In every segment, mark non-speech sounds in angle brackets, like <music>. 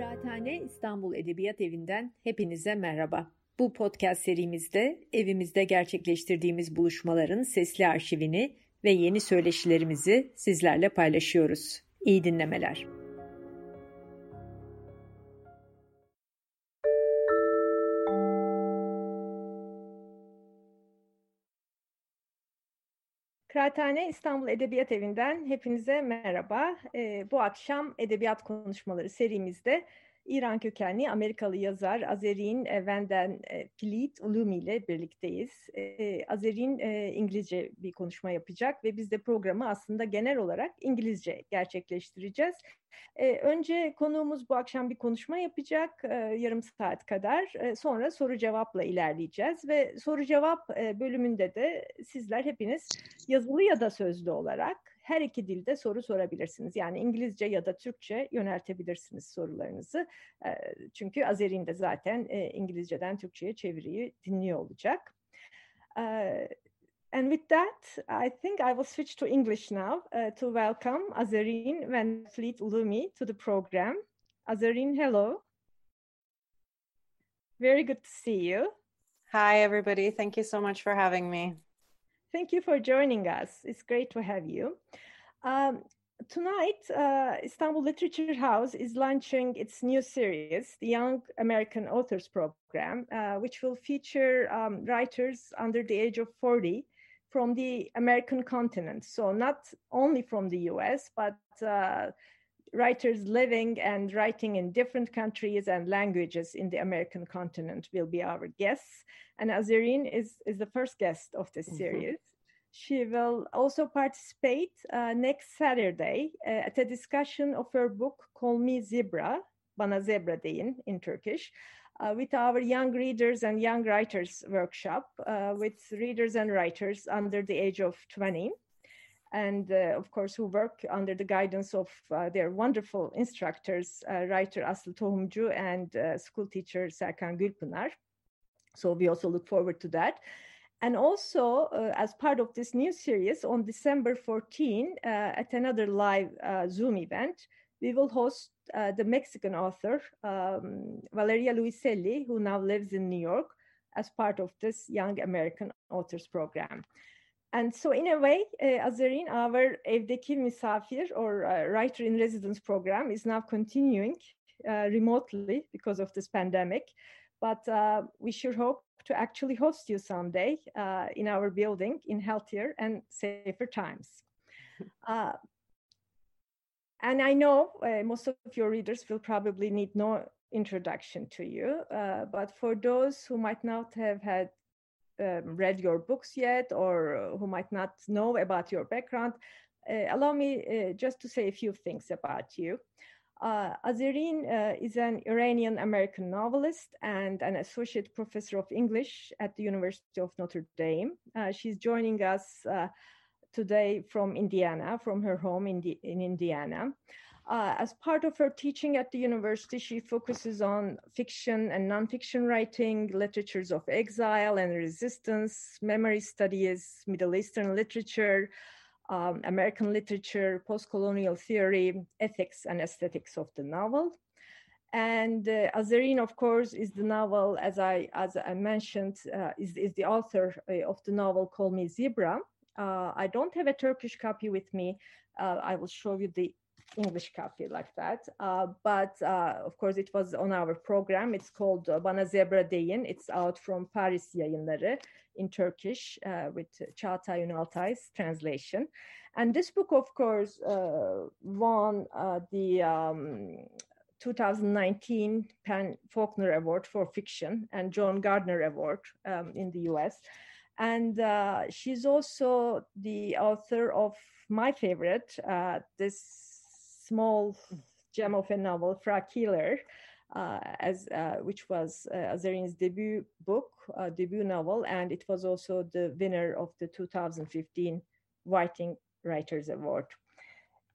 Kıraathane İstanbul Edebiyat Evi'nden hepinize merhaba. Bu podcast serimizde evimizde gerçekleştirdiğimiz buluşmaların sesli arşivini ve yeni söyleşilerimizi sizlerle paylaşıyoruz. İyi dinlemeler. Kıraathane İstanbul Edebiyat Evi'nden hepinize merhaba. Ee, bu akşam Edebiyat Konuşmaları serimizde İran kökenli Amerikalı yazar Azerin Venden Pilit Ulumi ile birlikteyiz. Ee, Azerin e, İngilizce bir konuşma yapacak ve biz de programı aslında genel olarak İngilizce gerçekleştireceğiz. Önce konuğumuz bu akşam bir konuşma yapacak e, yarım saat kadar. E, sonra soru cevapla ilerleyeceğiz ve soru cevap e, bölümünde de sizler hepiniz yazılı ya da sözlü olarak her iki dilde soru sorabilirsiniz. Yani İngilizce ya da Türkçe yöneltebilirsiniz sorularınızı. Çünkü Azer'in de zaten İngilizceden Türkçe'ye çeviriyi dinliyor olacak. And with that, I think I will switch to English now uh, to welcome Azarine Van Fleet Ulumi to the program. Azarine, hello. Very good to see you. Hi, everybody. Thank you so much for having me. Thank you for joining us. It's great to have you. Um, tonight, uh, Istanbul Literature House is launching its new series, the Young American Authors Program, uh, which will feature um, writers under the age of 40 from the American continent. So, not only from the US, but uh, writers living and writing in different countries and languages in the American continent will be our guests. And Azareen is, is the first guest of this mm-hmm. series. She will also participate uh, next Saturday uh, at a discussion of her book, Call Me Zebra, Bana Zebra deyin in Turkish, uh, with our young readers and young writers workshop uh, with readers and writers under the age of 20 and uh, of course who work under the guidance of uh, their wonderful instructors uh, writer Aslı Tohumcu and uh, school teacher Serkan Gülpınar so we also look forward to that and also as part of this new series on December 14 at another live Zoom event we will host uh, the Mexican author, um, Valeria Luiselli, who now lives in New York, as part of this Young American Authors Program. And so, in a way, uh, Azareen, our Evdeki Misafir or uh, Writer in Residence program is now continuing uh, remotely because of this pandemic. But uh, we sure hope to actually host you someday uh, in our building in healthier and safer times. <laughs> Uh, and I know uh, most of your readers will probably need no introduction to you, uh, but for those who might not have had um, read your books yet or who might not know about your background, uh, allow me uh, just to say a few things about you. Uh, uh, is an Iranian American novelist and an associate professor of English at the University of Notre Dame. she's joining us today from Indiana, from her home in, the, in Indiana. Uh, as part of her teaching at the university, she focuses on fiction and nonfiction writing, literatures of exile and resistance, memory studies, Middle Eastern literature, um, American literature, post-colonial theory, ethics and aesthetics of the novel. And uh, Azareen, of course, is the novel, as I as I mentioned, uh, is, is the author uh, of the novel Call Me Zebra, uh, I don't have a Turkish copy with me. Uh, I will show you the English copy like that. Uh, but uh, of course, it was on our program. It's called uh, Bana Zebra Deyin. It's out from Paris Yayınları in Turkish uh, with Çağatay Ünaltay's translation. And this book, of course, won the um, 2019 PEN Faulkner Award for Fiction and John Gardner Award um, in the US. And uh, she's also the author of my favorite, uh, this small gem of a novel, Fra Keeler, uh, as uh, which was uh, Azareen's debut book, uh, debut novel, and it was also the winner of the 2015 Whiting Writers Award.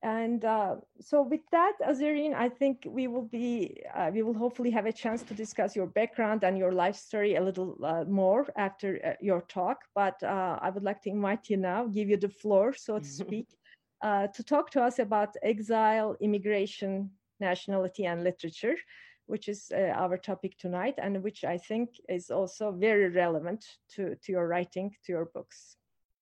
And uh, so, with that, Azareen, I think we will be, uh, we will hopefully have a chance to discuss your background and your life story a little uh, more after your talk. But uh, I would like to invite you now, give you the floor, so to speak, uh, to talk to us about exile, immigration, nationality, and literature, which is uh, our topic tonight, and which I think is also very relevant to, to your writing, to your books.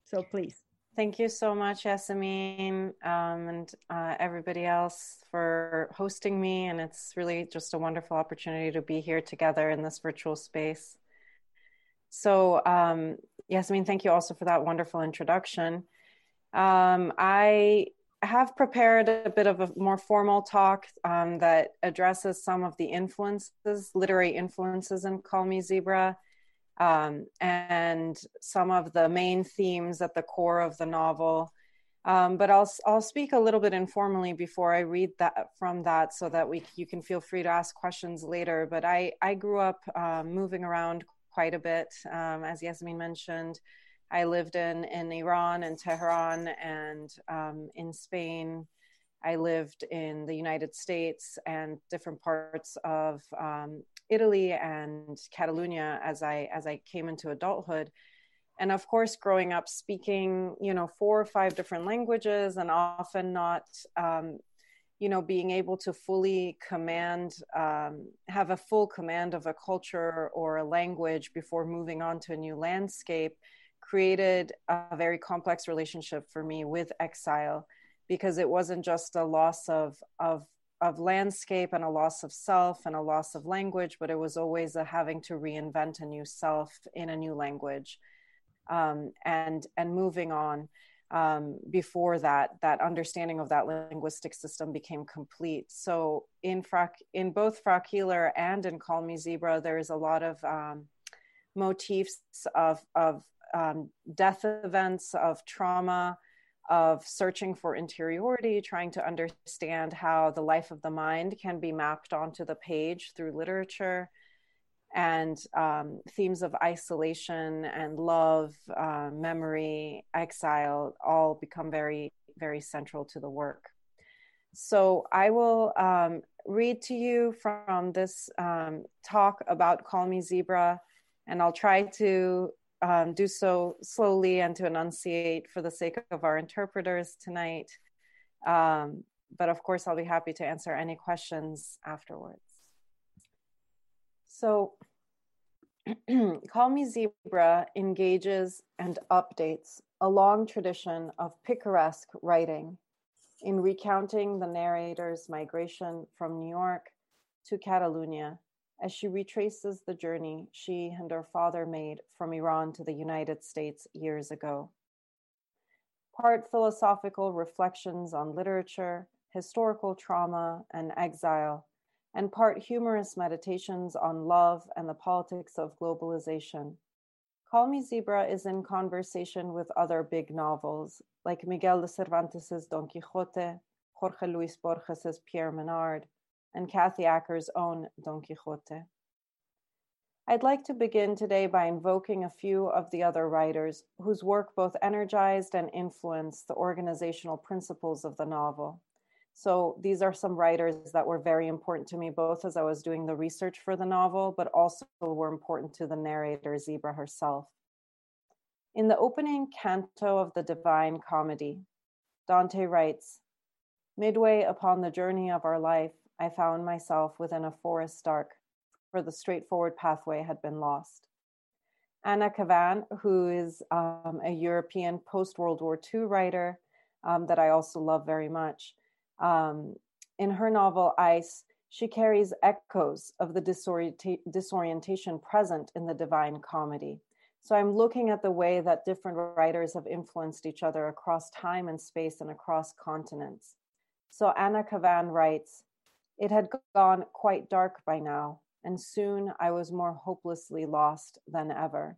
So please. Thank you so much, Yasemin, um, and uh, everybody else for hosting me. And it's really just a wonderful opportunity to be here together in this virtual space. So, um, thank you also for that wonderful introduction. Um, I have prepared a bit of a more formal talk um, that addresses some of the influences, literary influences in Call Me Zebra um, and some of the main themes at the core of the novel. Um, but I'll I'll speak a little bit informally before I read that from that, so that we you can feel free to ask questions later. But I I grew up um, moving around quite a bit, um, as Yasmin mentioned. I lived in in Iran and Tehran and um, in Spain. I lived in the United States and different parts of um, Italy and Catalonia as I as I came into adulthood. And of course, growing up speaking, you know, four or five different languages, and often not, um, you know, being able to fully command, um, have a full command of a culture or a language before moving on to a new landscape, created a very complex relationship for me with exile, because it wasn't just a loss of of of landscape and a loss of self and a loss of language, but it was always a having to reinvent a new self in a new language, um, and and moving on. Um, before that, that understanding of that linguistic system became complete. So in Frak, in both Fra Keeler and in Call Me Zebra, there is a lot of um, motifs of of um, death events, of trauma, of searching for interiority, trying to understand how the life of the mind can be mapped onto the page through literature, and um, themes of isolation and love, uh, memory, exile all become very, very central to the work. So I will um, read to you from this um, talk about Call Me Zebra, and I'll try to um, do so slowly and to enunciate for the sake of our interpreters tonight. Um, but of course, I'll be happy to answer any questions afterwards. So, <clears throat> Call Me Zebra engages and updates a long tradition of picaresque writing in recounting the narrator's migration from New York to Catalonia as she retraces the journey she and her father made from Iran to the United States years ago. Part philosophical reflections on literature, historical trauma, and exile, and part humorous meditations on love and the politics of globalization. Call Me Zebra is in conversation with other big novels like Miguel de Cervantes' Don Quixote, Jorge Luis Borges' Pierre Menard, and Kathy Acker's own Don Quixote. I'd like to begin today by invoking a few of the other writers whose work both energized and influenced the organizational principles of the novel. So these are some writers that were very important to me, both as I was doing the research for the novel, but also were important to the narrator, Zebra herself. In the opening canto of the Divine Comedy, Dante writes Midway upon the journey of our life, I found myself within a forest dark, for the straightforward pathway had been lost. Anna Kavan, who is um, a European post World War II writer um, that I also love very much, um, in her novel Ice, she carries echoes of the disorienta- disorientation present in the Divine Comedy. So I'm looking at the way that different writers have influenced each other across time and space and across continents. So Anna Kavan writes, it had gone quite dark by now, and soon I was more hopelessly lost than ever.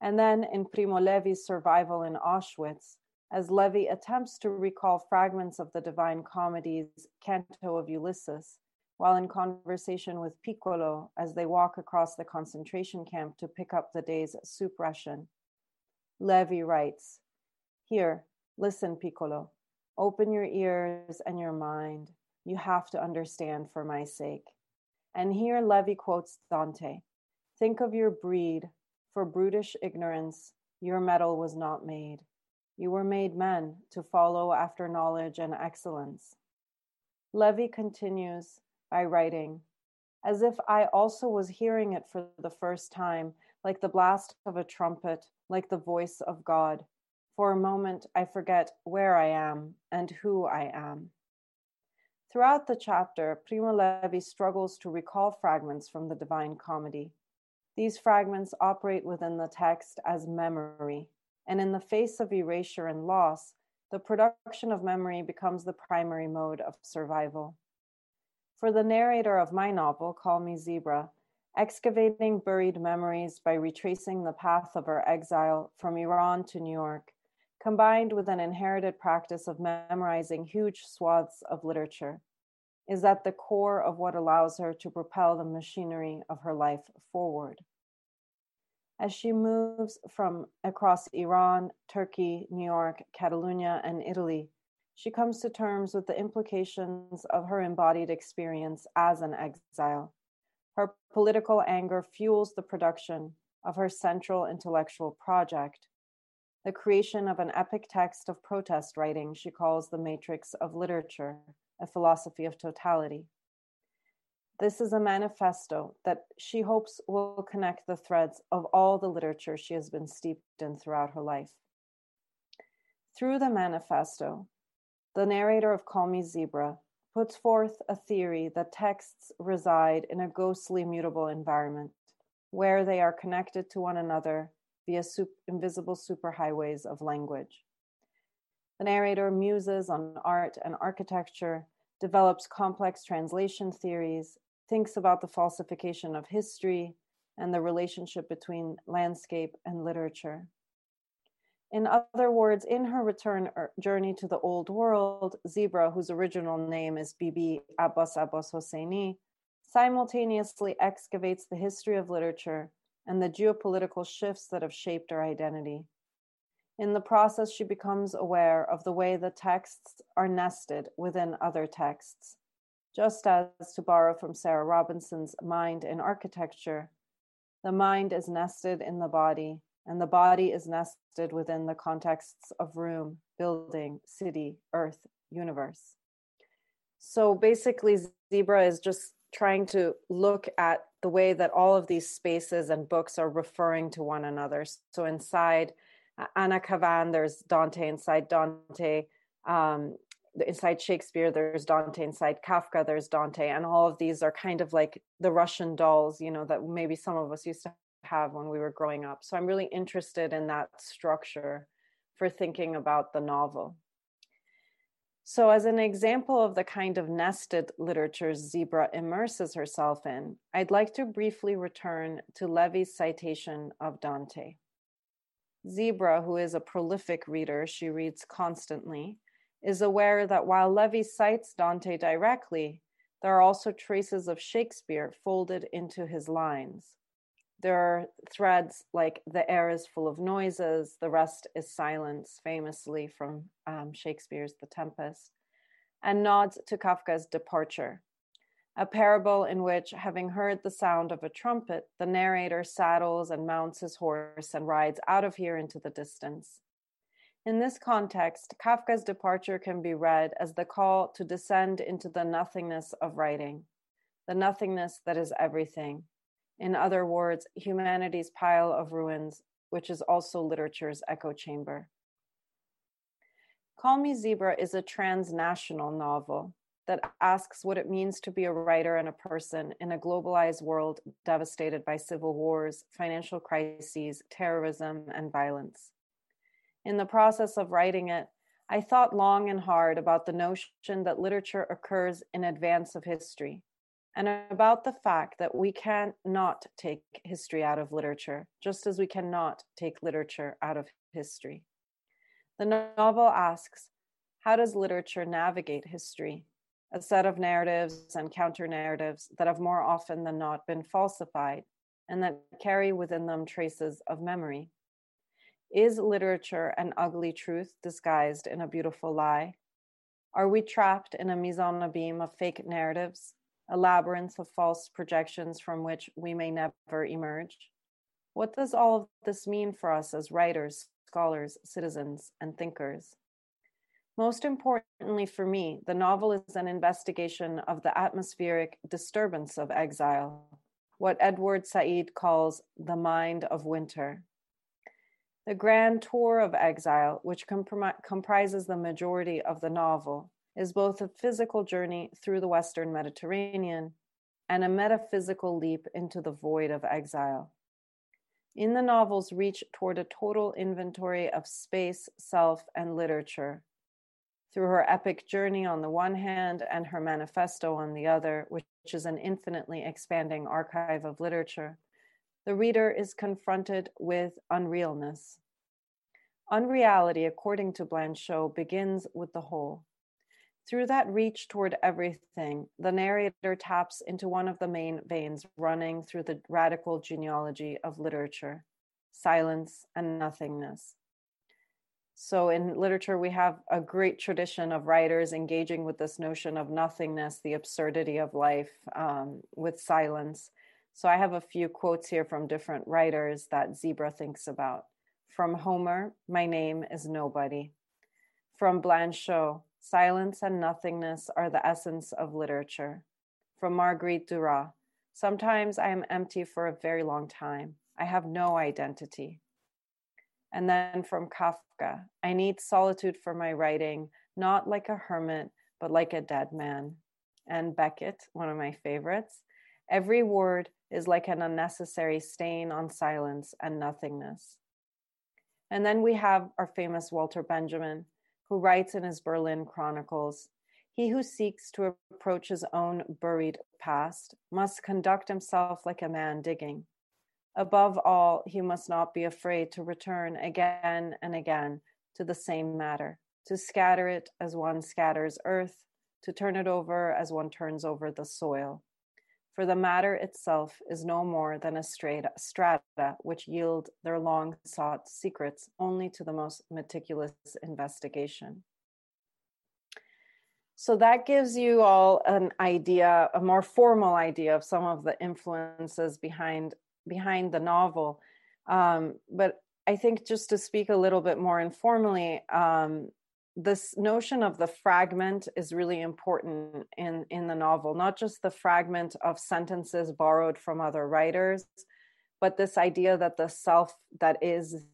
And then in Primo Levi's survival in Auschwitz, as Levi attempts to recall fragments of the Divine Comedy's Canto of Ulysses, while in conversation with Piccolo as they walk across the concentration camp to pick up the day's soup ration. Levi writes, Here, listen, Piccolo, open your ears and your mind. You have to understand for my sake. And here Levi quotes Dante Think of your breed, for brutish ignorance, your metal was not made. You were made men to follow after knowledge and excellence. Levi continues by writing, as if I also was hearing it for the first time, like the blast of a trumpet, like the voice of God. For a moment, I forget where I am and who I am. Throughout the chapter, Primo Levi struggles to recall fragments from the Divine Comedy. These fragments operate within the text as memory, and in the face of erasure and loss, the production of memory becomes the primary mode of survival. For the narrator of my novel, Call Me Zebra, excavating buried memories by retracing the path of her exile from Iran to New York combined with an inherited practice of memorizing huge swaths of literature, is at the core of what allows her to propel the machinery of her life forward. As she moves from across Iran, Turkey, New York, Catalonia, and Italy, she comes to terms with the implications of her embodied experience as an exile. Her political anger fuels the production of her central intellectual project, the creation of an epic text of protest writing she calls the Matrix of Literature, a philosophy of totality. This is a manifesto that she hopes will connect the threads of all the literature she has been steeped in throughout her life. Through the manifesto, the narrator of Call Me Zebra puts forth a theory that texts reside in a ghostly mutable environment where they are connected to one another via invisible superhighways of language. The narrator muses on art and architecture, develops complex translation theories, thinks about the falsification of history and the relationship between landscape and literature. In other words, in her return er, journey to the old world, Zebra, whose original name is Bibi Abbas Abbas Hosseini, simultaneously excavates the history of literature and the geopolitical shifts that have shaped her identity. In the process, she becomes aware of the way the texts are nested within other texts. Just as, to borrow from Sarah Robinson's Mind in Architecture, the mind is nested in the body, and the body is nested within the contexts of room, building, city, earth, universe. So basically, Zebra is just trying to look at the way that all of these spaces and books are referring to one another. So inside uh, Anna Kavan, there's Dante inside Dante. Um, inside Shakespeare, there's Dante. Inside Kafka, there's Dante. And all of these are kind of like the Russian dolls, you know, that maybe some of us used to have when we were growing up. So I'm really interested in that structure for thinking about the novel. So, as an example of the kind of nested literature Zebra immerses herself in, I'd like to briefly return to Levi's citation of Dante. Zebra, who is a prolific reader, she reads constantly, is aware that while Levy cites Dante directly, there are also traces of Shakespeare folded into his lines. There are threads like the air is full of noises, the rest is silence, famously from um, Shakespeare's The Tempest, and nods to Kafka's Departure, a parable in which, having heard the sound of a trumpet, the narrator saddles and mounts his horse and rides out of here into the distance. In this context, Kafka's departure can be read as the call to descend into the nothingness of writing, the nothingness that is everything, in other words, humanity's pile of ruins, which is also literature's echo chamber. Call Me Zebra is a transnational novel that asks what it means to be a writer and a person in a globalized world devastated by civil wars, financial crises, terrorism, and violence. In the process of writing it, I thought long and hard about the notion that literature occurs in advance of history, and about the fact that we can not take history out of literature, just as we cannot take literature out of history. The novel asks How does literature navigate history? A set of narratives and counter narratives that have more often than not been falsified and that carry within them traces of memory. Is literature an ugly truth disguised in a beautiful lie? Are we trapped in a mise en abîme of fake narratives a labyrinth of false projections from which we may never emerge. What does all of this mean for us as writers, scholars, citizens, and thinkers? Most importantly for me, the novel is an investigation of the atmospheric disturbance of exile, what Edward Said calls the mind of winter. The grand tour of exile, which comprises the majority of the novel, is both a physical journey through the Western Mediterranean and a metaphysical leap into the void of exile. In the novel's reach toward a total inventory of space, self, and literature, through her epic journey on the one hand and her manifesto on the other, which is an infinitely expanding archive of literature, the reader is confronted with unrealness. Unreality, according to Blanchot, begins with the whole. Through that reach toward everything, the narrator taps into one of the main veins running through the radical genealogy of literature silence and nothingness. So, in literature, we have a great tradition of writers engaging with this notion of nothingness, the absurdity of life, um, with silence. So, I have a few quotes here from different writers that Zebra thinks about. From Homer, my name is nobody. From Blanchot, Silence and nothingness are the essence of literature. From Marguerite Duras Sometimes I am empty for a very long time. I have no identity. And then from Kafka I need solitude for my writing, not like a hermit, but like a dead man. And Beckett, one of my favorites every word is like an unnecessary stain on silence and nothingness. And then we have our famous Walter Benjamin who writes in his Berlin Chronicles He who seeks to approach his own buried past must conduct himself like a man digging. Above all, he must not be afraid to return again and again to the same matter, to scatter it as one scatters earth, to turn it over as one turns over the soil for the matter itself is no more than a strata which yield their long sought secrets only to the most meticulous investigation. So that gives you all an idea, a more formal idea of some of the influences behind behind the novel. Um, but I think just to speak a little bit more informally, um, this notion of the fragment is really important in in the novel not just the fragment of sentences borrowed from other writers but this idea that the self that is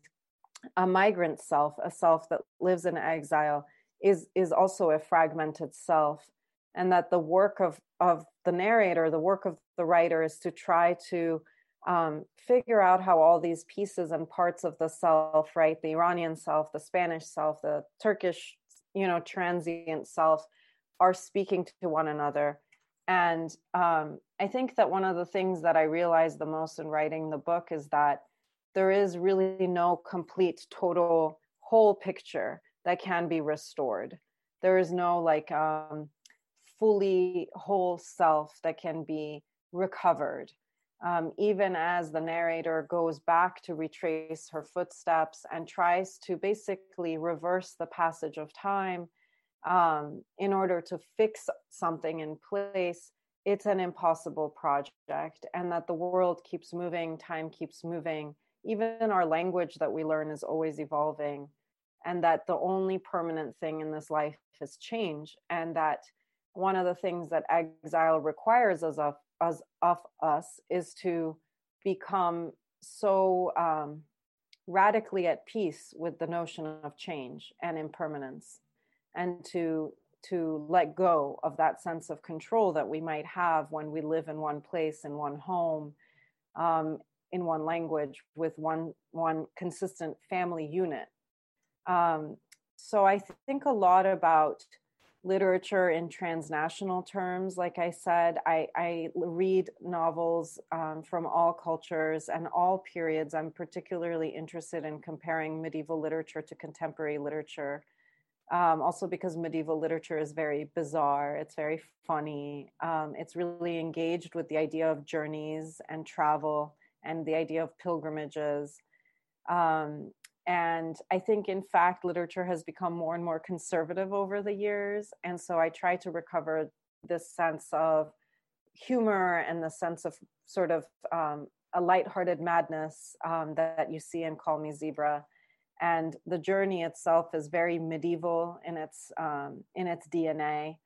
a migrant self a self that lives in exile is is also a fragmented self and that the work of of the narrator the work of the writer is to try to um, figure out how all these pieces and parts of the self, right? The Iranian self, the Spanish self, the Turkish, you know, transient self are speaking to one another. And um, I think that one of the things that I realized the most in writing the book is that there is really no complete, total, whole picture that can be restored. There is no like um, fully whole self that can be recovered um, even as the narrator goes back to retrace her footsteps and tries to basically reverse the passage of time um, in order to fix something in place, it's an impossible project. And that the world keeps moving, time keeps moving. Even our language that we learn is always evolving. And that the only permanent thing in this life is change. And that one of the things that exile requires us of as of us is to become so um, radically at peace with the notion of change and impermanence and to to let go of that sense of control that we might have when we live in one place in one home um, in one language with one one consistent family unit. Um, so i think a lot about literature in transnational terms. Like I said, I, I read novels um, from all cultures and all periods. I'm particularly interested in comparing medieval literature to contemporary literature. Um, also, because medieval literature is very bizarre, it's very funny. Um, it's really engaged with the idea of journeys and travel and the idea of pilgrimages. Um, and I think, in fact, literature has become more and more conservative over the years. And so I try to recover this sense of humor and the sense of sort of um, a lighthearted madness um, that you see in Call Me Zebra. and the journey itself is very medieval in its um, in its DNA.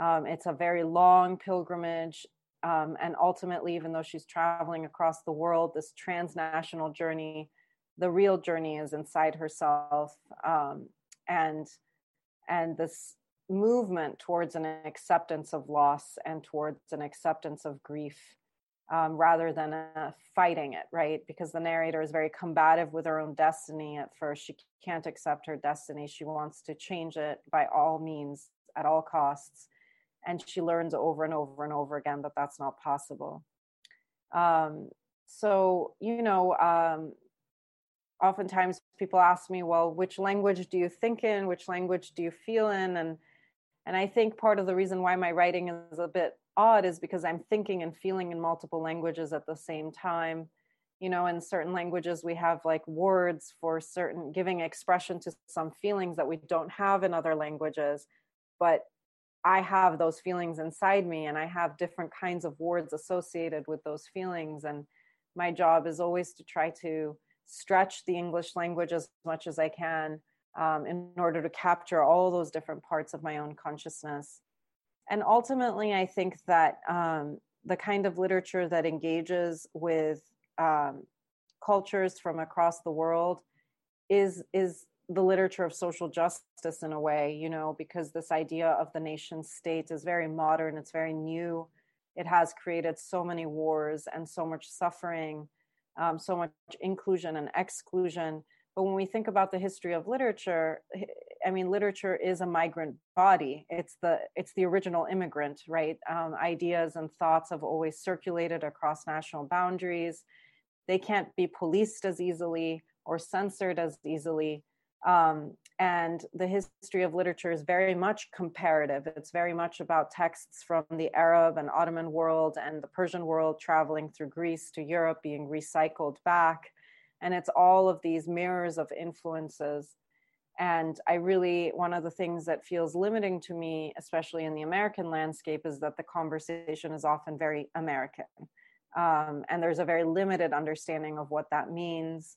Um, it's a very long pilgrimage, um, and ultimately, even though she's traveling across the world, this transnational journey, the real journey is inside herself, um, and and this movement towards an acceptance of loss and towards an acceptance of grief um, rather than uh, fighting it, right? Because the narrator is very combative with her own destiny at first. She can't accept her destiny. She wants to change it by all means, at all costs. And she learns over and over and over again that that's not possible. Um, so, you know, um, oftentimes people ask me, well, which language do you think in? Which language do you feel in? And and I think part of the reason why my writing is a bit odd is because I'm thinking and feeling in multiple languages at the same time. You know, in certain languages, we have like words for certain giving expression to some feelings that we don't have in other languages. But I have those feelings inside me, and I have different kinds of words associated with those feelings. And my job is always to try to stretch the English language as much as I can um, in order to capture all those different parts of my own consciousness. And ultimately i think that um, the kind of literature that engages with um, cultures from across the world is is the literature of social justice in a way you know because this idea of the nation state is very modern it's very new. It has created so many wars and so much suffering um, so much inclusion and exclusion. But when we think about the history of literature i mean literature is a migrant body. It's the it's the original immigrant right? Um, ideas and thoughts have always circulated across national boundaries. They can't be policed as easily or censored as easily. Um, and the history of literature is very much comparative. It's very much about texts from the arab and ottoman world and the persian world traveling through greece to europe being recycled back. And it's all of these mirrors of influences. And i really one of the things that feels limiting to me especially in the american landscape is that the conversation is often very american. Um, and there's a very limited understanding of what that means.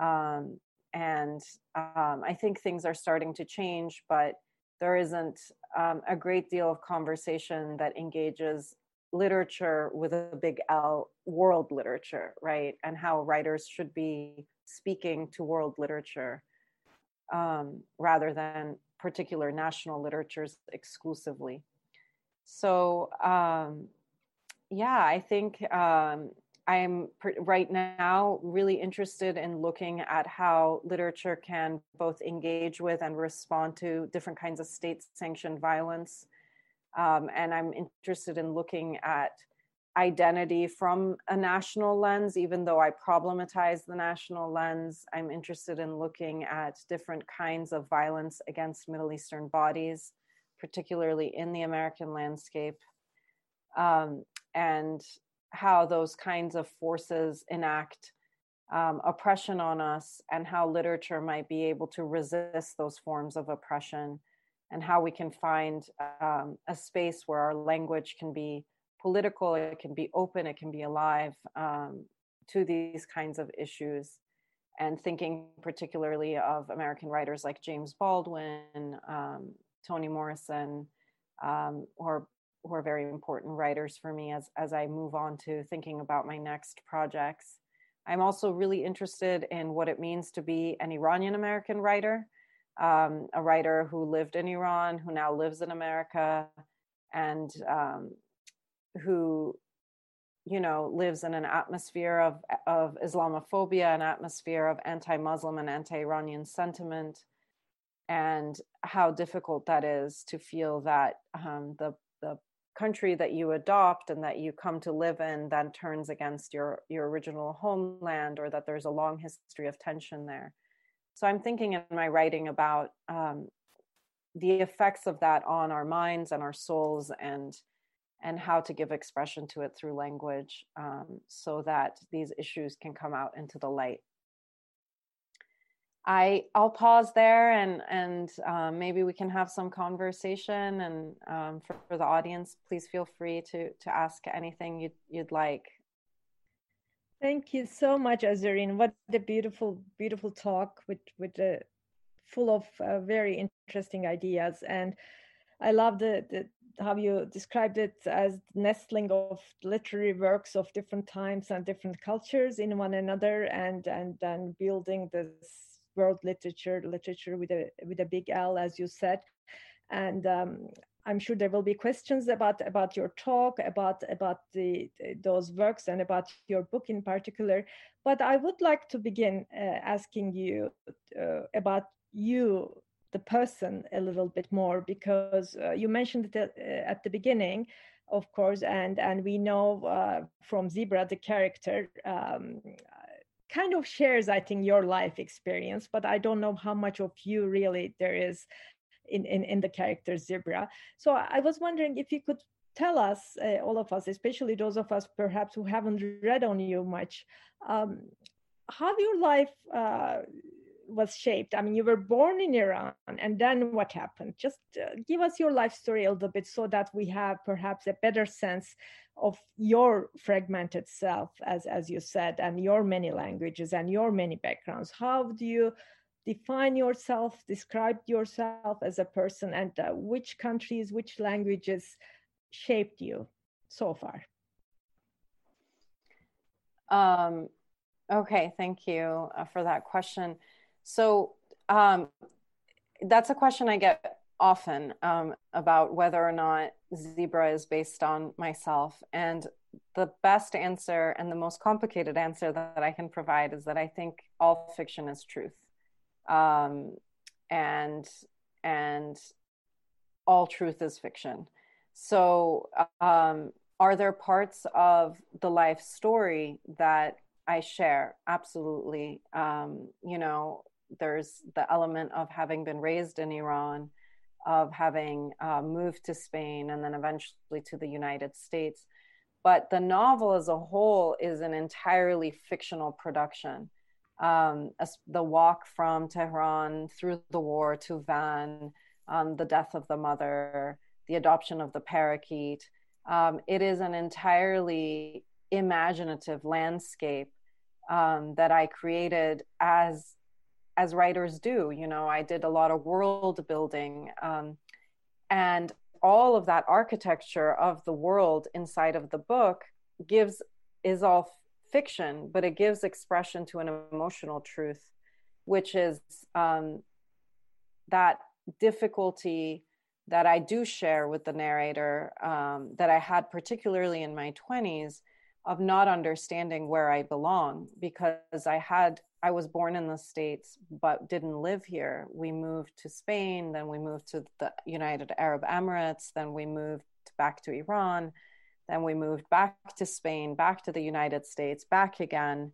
Um, and um, i think things are starting to change but there isn't um, a great deal of conversation that engages literature with a big L, world literature, right? And how writers should be speaking to world literature um, rather than particular national literatures exclusively. So, um, yeah, I think um, I'm right now really interested in looking at how literature can both engage with and respond to different kinds of state sanctioned violence um, and I'm interested in looking at identity from a national lens, even though I problematize the national lens. I'm interested in looking at different kinds of violence against Middle Eastern bodies, particularly in the American landscape, um, and how those kinds of forces enact um, oppression on us, and how literature might be able to resist those forms of oppression and how we can find um, a space where our language can be political, it can be open, it can be alive um, to these kinds of issues. And thinking particularly of American writers like James Baldwin, um, Toni Morrison, um, who, are, very important writers for me as, as I move on to thinking about my next projects. I'm also really interested in what it means to be an Iranian American writer um, a writer who lived in Iran, who now lives in America, and um, who, you know, lives in an atmosphere of of Islamophobia, an atmosphere of anti-Muslim and anti-Iranian sentiment, and how difficult that is to feel that um, the the country that you adopt and that you come to live in then turns against your your original homeland, or that there's a long history of tension there so I'm thinking in my writing about um, the effects of that on our minds and our souls and and how to give expression to it through language um, so that these issues can come out into the light. I I'll pause there and and um, maybe we can have some conversation and um, for, for, the audience, please feel free to to ask anything you'd you'd like. Thank you so much, Azareen. What a beautiful, beautiful talk with with a full of uh, very interesting ideas. And I love the, the how you described it as nestling of literary works of different times and different cultures in one another, and and then building this world literature, literature with a with a big L, as you said. And um, I'm sure there will be questions about about your talk, about about the, those works, and about your book in particular. But I would like to begin uh, asking you uh, about you, the person, a little bit more because uh, you mentioned it uh, at the beginning, of course, and and we know uh, from Zebra the character. Um, kind of shares i think your life experience but i don't know how much of you really there is in, in, in the character Zebra. So I was wondering if you could tell us, uh, all of us, especially those of us perhaps who haven't read on you much, um, how your life uh, was shaped. I mean, you were born in Iran, and then what happened? Just uh, give us your life story a little bit so that we have perhaps a better sense of your fragmented self, as as you said, and your many languages and your many backgrounds. How do you define yourself, describe yourself as a person, and uh, which countries, which languages shaped you so far? Um, okay, thank you uh, for that question. So, um, that's a question I get often um, about whether or not Zebra is based on myself. And the best answer and the most complicated answer that I can provide is that I think all fiction is truth um, and and all truth is fiction. So, um, are there parts of the life story that I share? Absolutely. Um, you know, there's the element of having been raised in Iran, of having uh, moved to Spain, and then eventually to the United States. But the novel as a whole is an entirely fictional production um, the walk from Tehran through the war to Van, um, the death of the mother, the adoption of the parakeet. Um, it is an entirely imaginative landscape um, that I created as as writers do. You know, I did a lot of world building, um, and all of that architecture of the world inside of the book gives is all fiction, but it gives expression to an emotional truth, which is um, that difficulty that I do share with the narrator um, that I had particularly in my 20s of not understanding where I belong because I had I was born in the states but didn't live here. We moved to Spain, then we moved to the United Arab Emirates, then we moved back to Iran then we moved back to Spain, back to the United States, back again.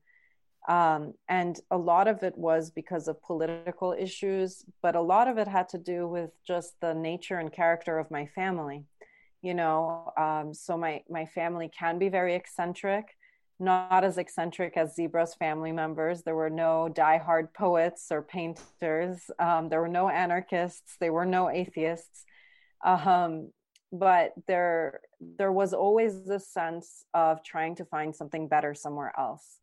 Um, and a lot of it was because of political issues, but a lot of it had to do with just the nature and character of my family. You know, um, so my my family can be very eccentric, not as eccentric as Zebra's family members. There were no diehard poets or painters. Um, there were no anarchists. There were no atheists. Um, but there there was always this sense of trying to find something better somewhere else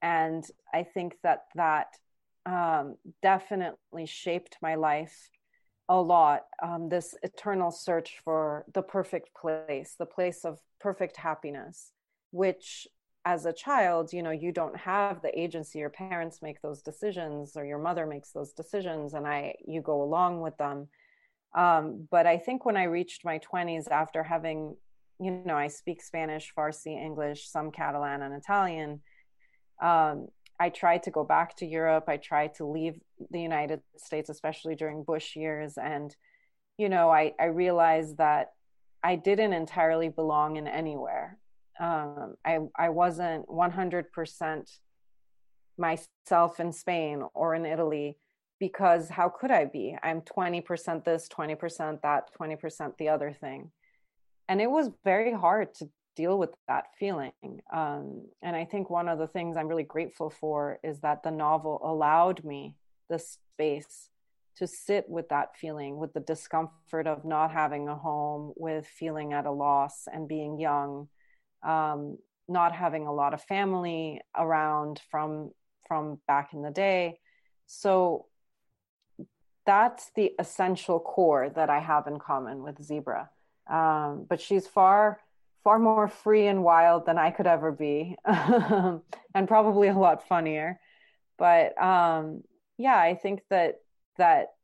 and i think that that um, definitely shaped my life a lot um, this eternal search for the perfect place the place of perfect happiness which as a child you know you don't have the agency. Your parents make those decisions or your mother makes those decisions and i you go along with them. Um, but I think when I reached my 20s, after having, you know, I speak Spanish, Farsi, English, some Catalan, and Italian, um, I tried to go back to Europe. I tried to leave the United States, especially during Bush years. And, you know, I, I realized that I didn't entirely belong in anywhere. Um, I, I wasn't 100% myself in Spain or in Italy because how could I be? I'm 20% this, 20% that, 20% the other thing. And it was very hard to deal with that feeling. Um, and I think one of the things I'm really grateful for is that the novel allowed me the space to sit with that feeling, with the discomfort of not having a home, with feeling at a loss and being young. Um, not having a lot of family around from from back in the day so that's the essential core that i have in common with zebra um, but she's far far more free and wild than i could ever be <laughs> and probably a lot funnier. But um, yeah i think that that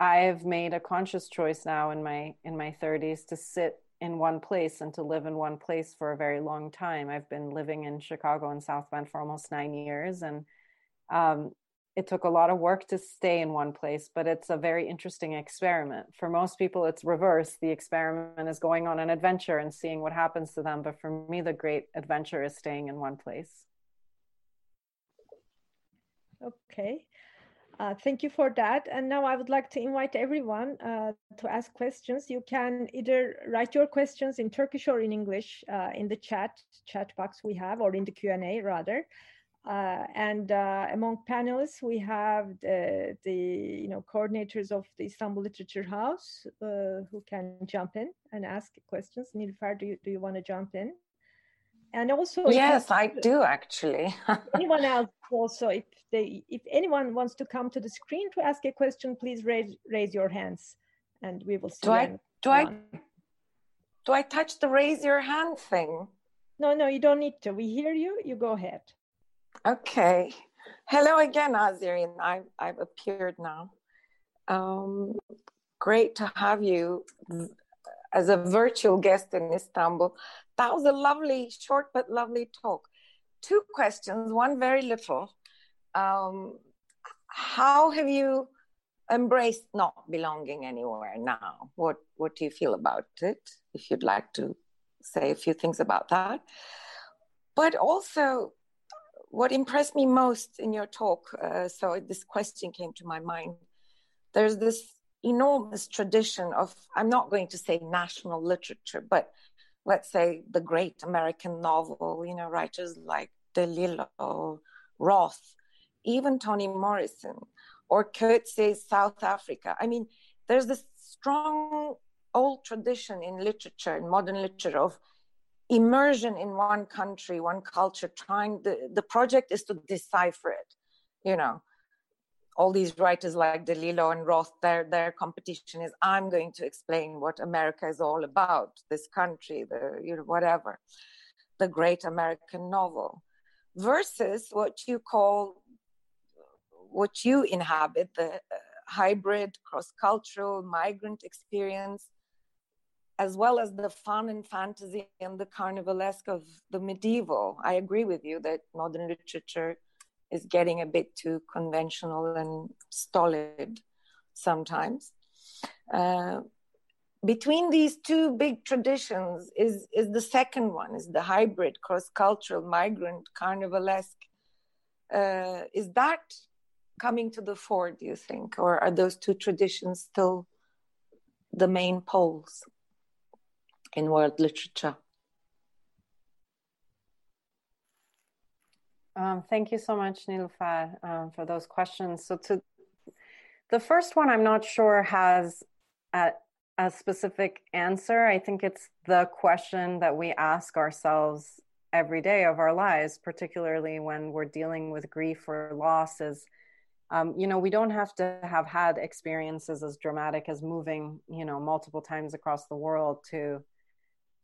i've made a conscious choice now in my in my 30s to sit in one place and to live in one place for a very long time. I've been living in chicago and south bend for almost nine years and um, it took a lot of work to stay in one place but it's a very interesting experiment for most people it's reverse the experiment is going on an adventure and seeing what happens to them but for me the great adventure is staying in one place okay uh, thank you for that. And now I would like to invite everyone uh, to ask questions. You can either write your questions in Turkish or in English uh, in the chat chat box we have, or in the Q and A rather. Uh, and uh, among panelists, we have the, the, you know coordinators of the Istanbul Literature House uh, who can jump in and ask questions. Nilüfer, do you, do you want to jump in? And also, yes, I do actually. <laughs> anyone else also, if they, if anyone wants to come to the screen to ask a question, please raise raise your hands, and we will see. Do I do I do I touch the raise your hand thing? No, no, you don't need to. We hear you. You go ahead. Okay. Hello again, Azareen. I've, I've appeared now. Um, great to have you as a virtual guest in Istanbul. That was a lovely, short but lovely talk. Two questions, one very little. Um, how have you embraced not belonging anywhere now? What What do you feel about it? If you'd like to say a few things about that. But also, what impressed me most in your talk, uh, so this question came to my mind. There's this enormous tradition of, I'm not going to say national literature, but let's say the great American novel, you know, writers like DeLillo, Roth, even Toni Morrison, or Coetzee's South Africa. I mean, there's this strong old tradition in literature, in modern literature, of immersion in one country, one culture, trying the, the project is to decipher it. You know, all these writers like DeLillo and Roth, their their competition is I'm going to explain what America is all about, this country, the you know, whatever, the great American novel, versus what you call what you inhabit, the uh, hybrid, cross-cultural, migrant experience as well as the fun and fantasy and the carnivalesque of the medieval. I agree with you that modern literature is getting a bit too conventional and stolid sometimes. Uh, between these two big traditions is, is the second one, is the hybrid, cross-cultural, migrant, carnivalesque. Uh, is that coming to the fore, do you think? Or are those two traditions still the main poles? In world literature? Um, thank you so much, Nilüfer, um, for those questions. So, to the first one, I'm not sure has a, a specific answer. I think it's the question that we ask ourselves every day of our lives, particularly when we're dealing with grief or loss. Is um, you know, we don't have to have had experiences as dramatic as moving, you know, multiple times across the world to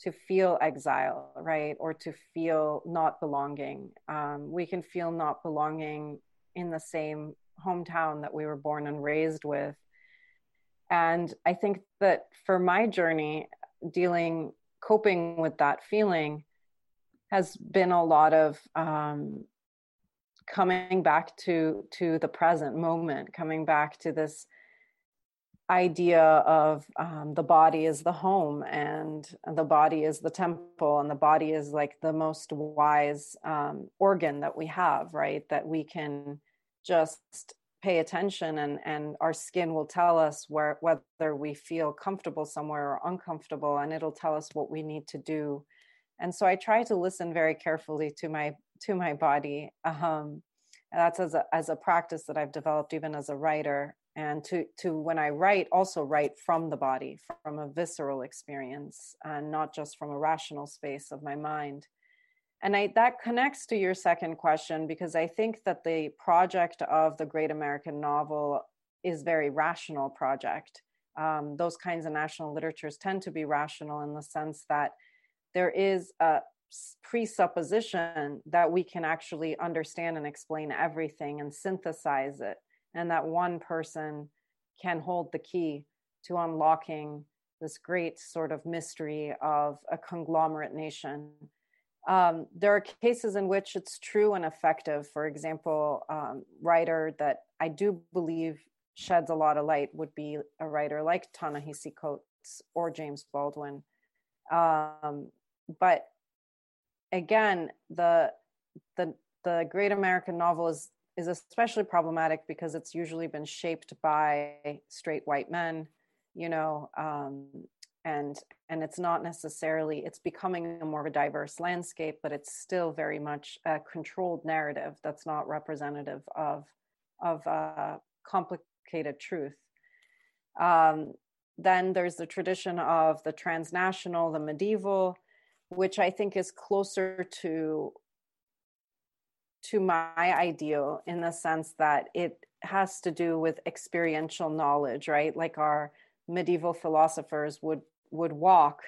to feel exile, right? Or to feel not belonging. Um, we can feel not belonging in the same hometown that we were born and raised with. And I think that for my journey, dealing, coping with that feeling has been a lot of um, coming back to to the present moment, coming back to this idea of um, the body is the home and the body is the temple and the body is like the most wise um, organ that we have right? That we can just pay attention and and our skin will tell us where whether we feel comfortable somewhere or uncomfortable and it'll tell us what we need to do. And so i try to listen very carefully to my to my body. Um, and that's as a, as a practice that i've developed even as a writer and to to when i write also write from the body from a visceral experience and not just from a rational space of my mind and I, that connects to your second question because I think that the project of the Great American Novel is very rational project. Um, those kinds of national literatures tend to be rational in the sense that there is a presupposition that we can actually understand and explain everything and synthesize it, and that one person can hold the key to unlocking this great sort of mystery of a conglomerate nation um, there are cases in which it's true and effective. For example, um, writer that I do believe sheds a lot of light would be a writer like Ta-Nehisi Coates or James Baldwin. Um, but again, the the the great American novel is is especially problematic because it's usually been shaped by straight white men, you know, um, and and it's not necessarily it's becoming a more of a diverse landscape but it's still very much a controlled narrative that's not representative of of uh, complicated truth. Um, then there's the tradition of the transnational the medieval which i think is closer to to my ideal in the sense that it has to do with experiential knowledge right like our medieval philosophers would would walk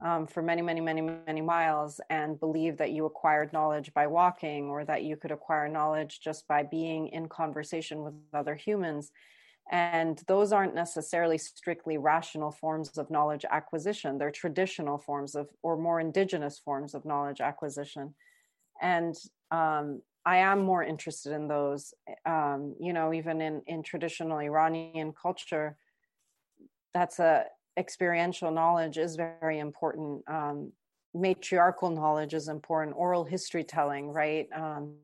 um, for many, many, many, many miles and believe that you acquired knowledge by walking or that you could acquire knowledge just by being in conversation with other humans. And those aren't necessarily strictly rational forms of knowledge acquisition. They're traditional forms of, or more indigenous forms of knowledge acquisition. And um, I am more interested in those. Um, you know, even in in traditional Iranian culture, that's a experiential knowledge is very important. Um, matriarchal knowledge is important. Oral history telling, right? Um,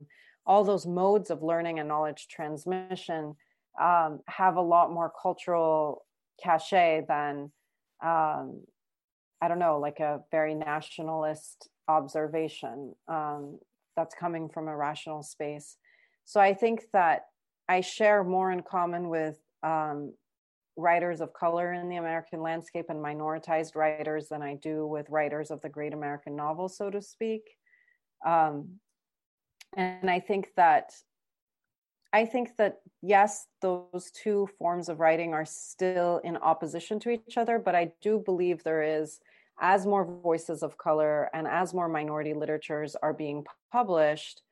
all those modes of learning and knowledge transmission um, have a lot more cultural cachet than um, I don't know, like a very nationalist observation um, that's coming from a rational space. So I think that I share more in common with um, writers of color in the American landscape and minoritized writers than I do with writers of the great American novel, so to speak. Um, and I think that I think that yes, those two forms of writing are still in opposition to each other, but I do believe there is, as more voices of color and as more minority literatures are being published,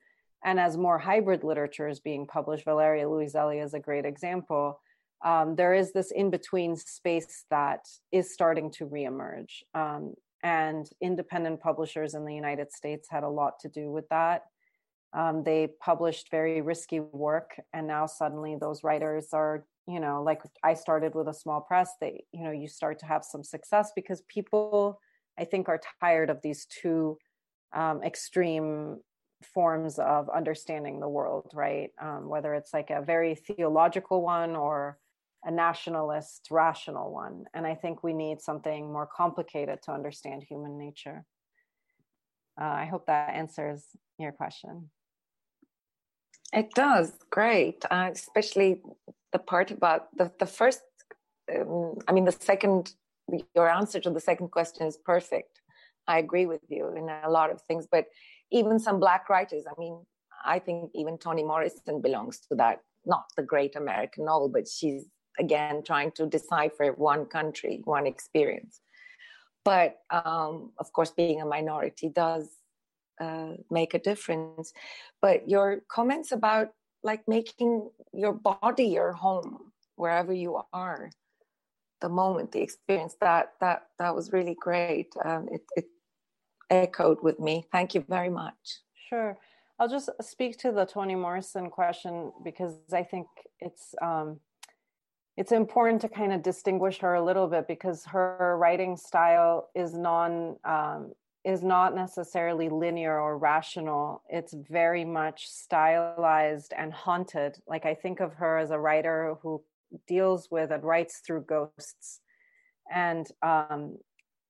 and as more hybrid literature is being published, Valeria Luiselli is a great example um, there is this in between space that is starting to reemerge. Um, and independent publishers in the United States had a lot to do with that. Um, they published very risky work, and now suddenly those writers are, you know, like I started with a small press. They, you know, you start to have some success because people, I think, are tired of these two um, extreme forms of understanding the world, right? Um, whether it's like a very theological one or a nationalist, rational one. And I think we need something more complicated to understand human nature. Uh, I hope that answers your question. It does. Great. Uh, especially the part about the, the first, um, I mean, the second, your answer to the second question is perfect. I agree with you in a lot of things, but even some Black writers, I mean, I think even Toni Morrison belongs to that, not the great American novel, but she's again trying to decipher one country, one experience. But um, of course, being a minority does uh, make a difference. But your comments about like making your body your home wherever you are, the moment, the experience that that that was really great. Um, it, it echoed with me. Thank you very much. Sure. I'll just speak to the Toni Morrison question because I think it's um, it's important to kind of distinguish her a little bit because her writing style is non um, is not necessarily linear or rational. It's very much stylized and haunted. Like i think of her as a writer who deals with and writes through ghosts. And um,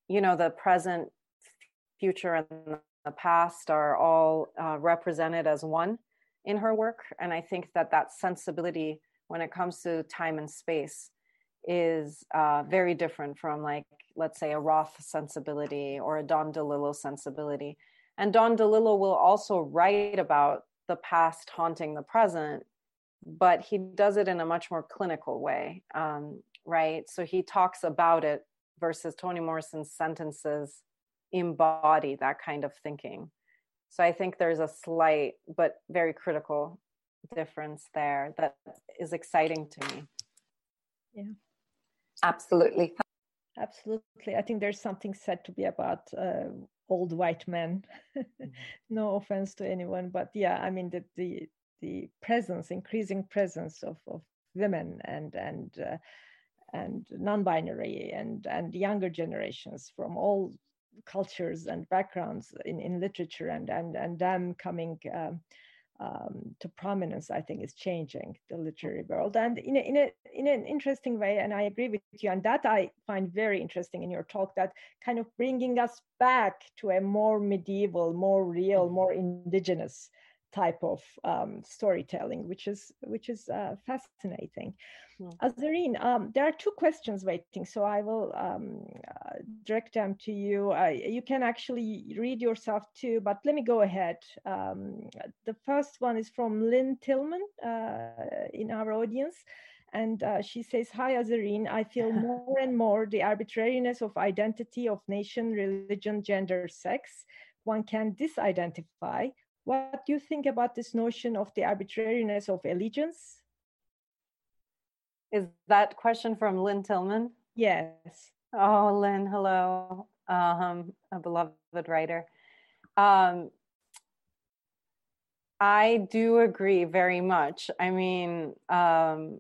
you know the present future and the past are all uh, represented as one in her work. And i think that that sensibility when it comes to time and space is uh, very different from like let's say a roth sensibility or a don delillo sensibility And Don DeLillo will also write about the past haunting the present, but he does it in a much more clinical way, um, right? So he talks about it versus Toni Morrison's sentences embody that kind of thinking. So I think there's a slight but very critical difference there that is exciting to me. Yeah. Absolutely. Absolutely. I think there's something said to be about uh, old white men. mm-hmm. <laughs> no offense to anyone, but yeah, I mean the the the presence, increasing presence of, of women and and uh, and non-binary and and younger generations from all cultures and backgrounds in, in literature and and and them coming um, um, to prominence, I think is changing the literary world and in a, in a in an interesting way. And I agree with you, and that I find very interesting in your talk. That kind of bringing us back to a more medieval, more real, mm-hmm. more indigenous type of um, storytelling, which is which is uh, fascinating. Mm. Azareen, um, there are two questions waiting, so I will um, uh, direct them to you. Uh, you can actually read yourself too, but let me go ahead. Um, the first one is from Lynne Tillman uh, in our audience. And uh, she says, Hi, Azareen. I feel <laughs> more and more the arbitrariness of identity of nation, religion, gender, sex. One can disidentify what do you think about this notion of the arbitrariness of allegiance? Is that question from Lynne Tillman? Yes. Oh, Lynne, hello. Um, a beloved writer. Um, I do agree very much. I mean, um,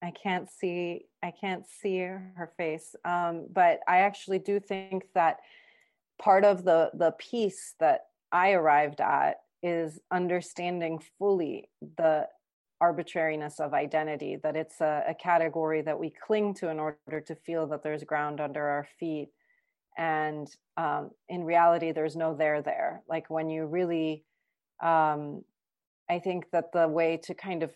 I can't see I can't see her face, um, but I actually do think that part of the the piece that I arrived at is understanding fully the arbitrariness of identity, that it's a, a, category that we cling to in order to feel that there's ground under our feet. And um, in reality, there's no there there. Like when you really, um, I think that the way to kind of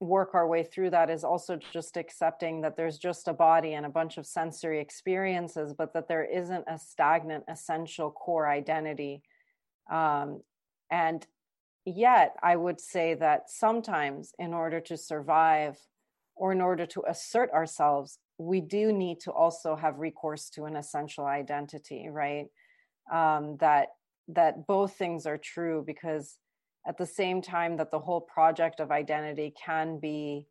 work our way through that is also just accepting that there's just a body and a bunch of sensory experiences, but that there isn't a stagnant, essential core identity. Um, and yet, I would say that sometimes, in order to survive or in order to assert ourselves, we do need to also have recourse to an essential identity, right? Um, that that both things are true because at the same time that the whole project of identity can be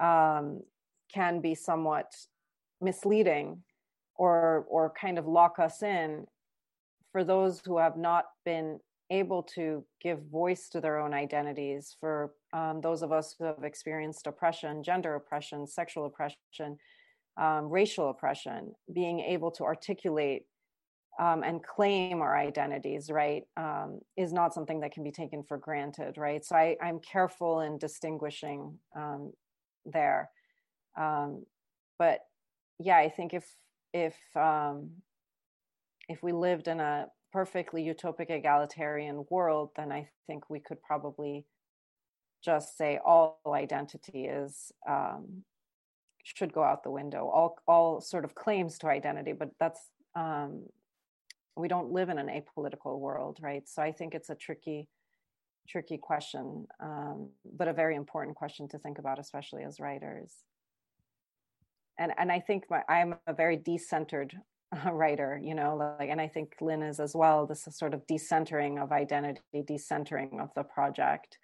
um, can be somewhat misleading or or kind of lock us in for those who have not been able to give voice to their own identities for um, those of us who have experienced oppression, gender oppression, sexual oppression, um, racial oppression, being able to articulate um, and claim our identities, right, um, is not something that can be taken for granted, right? So I, am careful in distinguishing um, there. Um, but yeah, I think if if if we lived in a perfectly utopic egalitarian world, then I think we could probably just say all identity is um, should go out the window. All all sort of claims to identity, but that's um, we don't live in an apolitical world, right? So I think it's a tricky tricky question, um, but a very important question to think about, especially as writers. And and I think my, I'm a very decentered writer you know like and i think lynne is as well this is sort of decentering of identity decentering of the project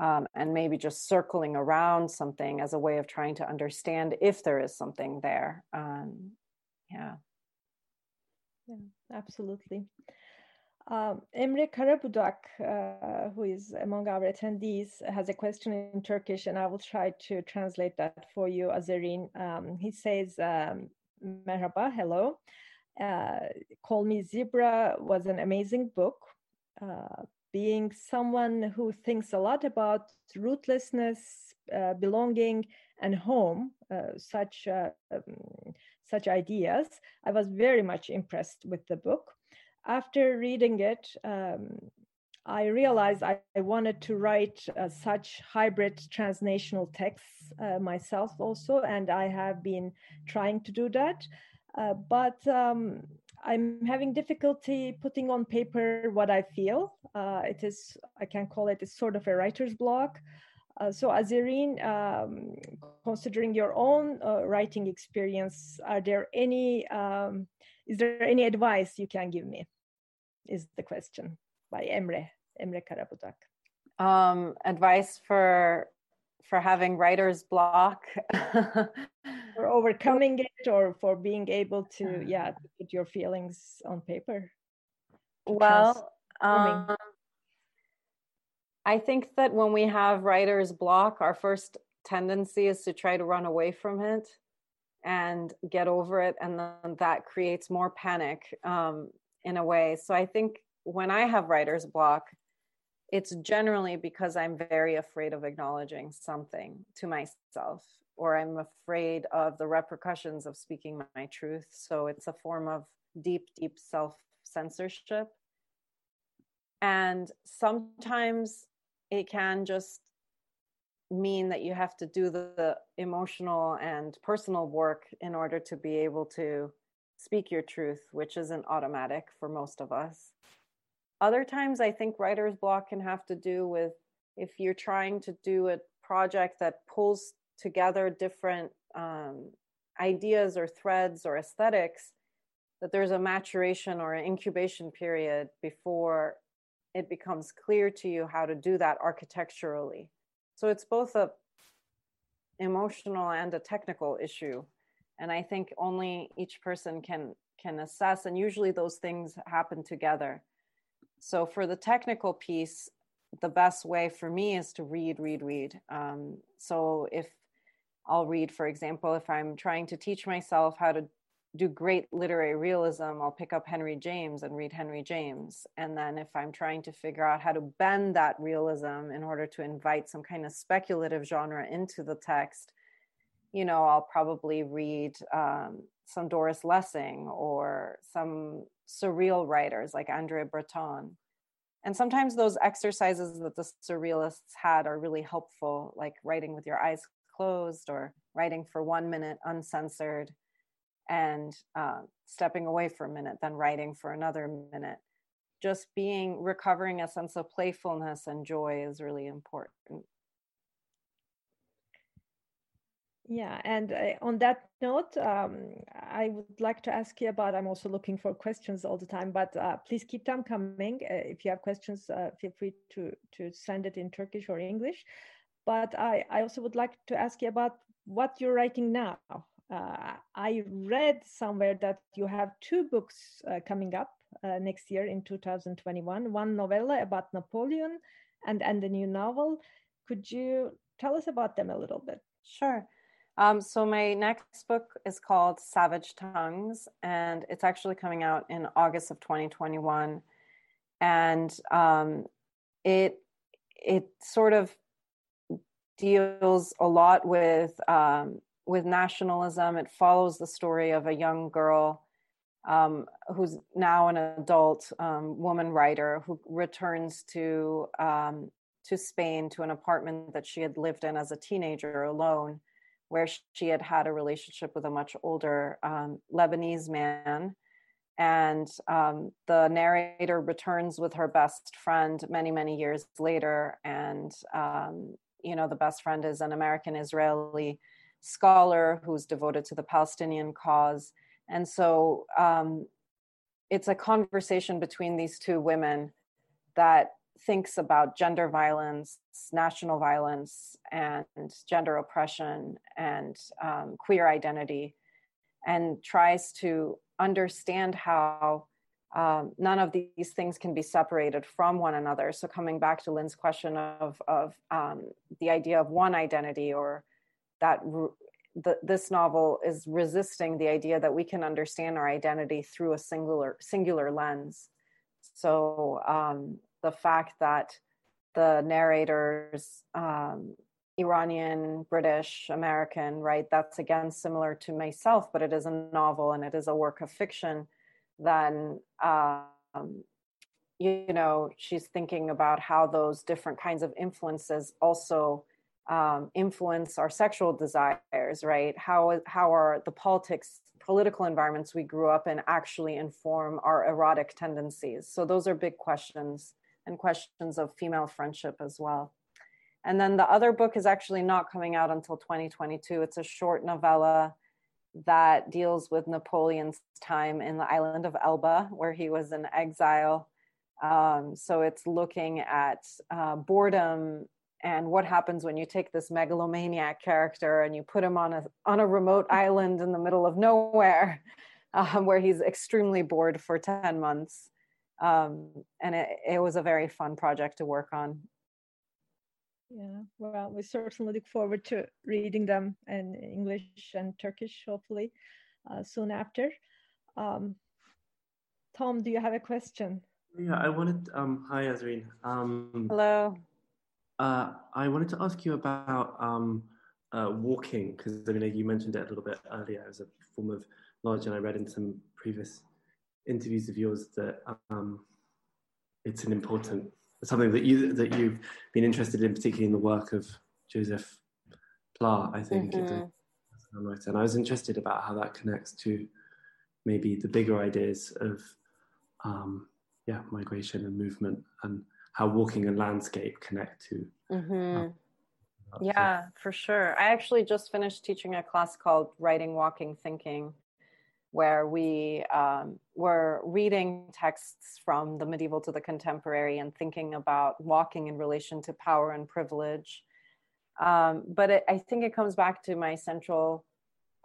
um, and maybe just circling around something as a way of trying to understand if there is something there um, yeah yeah absolutely um, Emre Karabudak, uh, who is among our attendees, has a question in Turkish, and I will try to translate that for you, Azareen. Um, he says, um, Merhaba, hello. Uh, Call Me Zebra was an amazing book. Uh, being someone who thinks a lot about rootlessness, uh, belonging, and home, uh, such uh, um, such ideas, I was very much impressed with the book. After reading it, um, I realized I, I, wanted to write uh, such hybrid transnational texts uh, myself also, and I have been trying to do that. Uh, but um, I'm having difficulty putting on paper what I feel. Uh, it is, I can call it a sort of a writer's block. Uh, so Azareen, um, considering your own uh, writing experience, are there any, um, is there any advice you can give me? Is the question by Emre, Emre Karabudak. Um, advice for for having writer's block. <laughs> For overcoming it or for being able to yeah to put your feelings on paper. Well um, i think that when we have writer's block our first tendency is to try to run away from it and get over it and then that creates more panic um, in a way. So i think when i have writer's block it's generally because I'm very afraid of acknowledging something to myself, or I'm afraid of the repercussions of speaking my truth. So it's a form of deep, deep self censorship. And sometimes it can just mean that you have to do the, the, emotional and personal work in order to be able to speak your truth, which isn't automatic for most of us. Other times, I think writer's block can have to do with if you're trying to do a project that pulls together different um, ideas or threads or aesthetics, that there's a maturation or an incubation period before it becomes clear to you how to do that architecturally. So it's both a emotional and a technical issue. And I think only each person can can assess and usually those things happen together so for the technical piece the best way for me is to read read read. Um, so if i'll read for example if i'm trying to teach myself how to do great literary realism i'll pick up henry james and read henry james. And then if i'm trying to figure out how to bend that realism in order to invite some kind of speculative genre into the text you know i'll probably read um, some doris lessing or some surreal writers like Andre Breton. And sometimes those exercises that the surrealists had are really helpful, like writing with your eyes closed or writing for one minute uncensored and uh, stepping away for a minute, then writing for another minute. Just being recovering a sense of playfulness and joy is really important. Yeah, and uh, on that note, um, I would like to ask you about. I'm also looking for questions all the time, but uh, please keep them coming. Uh, if you have questions, uh, feel free to to send it in Turkish or English. But I, I also would like to ask you about what you're writing now. Uh, I read somewhere that you have two books uh, coming up next year in 2021. One novella about Napoleon, and and a new novel. Could you tell us about them a little bit? Sure. Um, so my next book is called Savage Tongues, and it's actually coming out in August of 2021, and um, it it sort of deals a lot with um, with nationalism. It follows the story of a young girl um, who's now an adult um, woman writer who returns to um, to Spain to an apartment that she had lived in as a teenager alone where she had had a relationship with a much older um, Lebanese man. And um, the narrator returns with her best friend many, many years later. And, um, you know, the best friend is an American Israeli scholar who's devoted to the Palestinian cause. And so um, it's a conversation between these two women that thinks about gender violence, national violence, and gender oppression and um, queer identity, and tries to understand how um, none of these things can be separated from one another. So, coming back to Lynne's question of of um, the idea of one identity, or that the, this novel is resisting the idea that we can understand our identity through a singular singular lens. So, um, the fact that the narrators um, Iranian, British, American, right? That's again similar to myself, but it is a novel and it is a work of fiction. Then, um, you, know, she's thinking about how those different kinds of influences also um, influence our sexual desires, right? How how are the politics, political environments we grew up in actually inform our erotic tendencies? So those are big questions and questions of female friendship as well. And then the other book is actually not coming out until 2022. It's a short novella that deals with Napoleon's time in the island of Elba, where he was in exile. Um, so it's looking at uh, boredom and what happens when you take this megalomaniac character and you put him on a on a remote <laughs> island in the middle of nowhere, <laughs> um, where he's extremely bored for ten months. Um, and it, it was a very fun project to work on. Yeah, well, we certainly look forward to reading them in English and Turkish, hopefully, uh, soon after. Um, Tom, do you have a question? Yeah, I wanted. Um, hi, Azareen. Um, Hello. Uh, I wanted to ask you about um, uh, walking because I mean you mentioned it a little bit earlier as a form of knowledge, and I read in some previous interviews of yours that um, it's an important something that you that you've been interested in, particularly in the work of Joseph Pla, I think. Mm-hmm. And I was interested about how that connects to maybe the bigger ideas of um, yeah migration and movement and how walking and landscape connect to mm-hmm. uh, yeah for sure i actually just finished teaching a class called writing walking thinking where we um, were reading texts from the medieval to the contemporary and thinking about walking in relation to power and privilege. Um, but it, I think it comes back to my central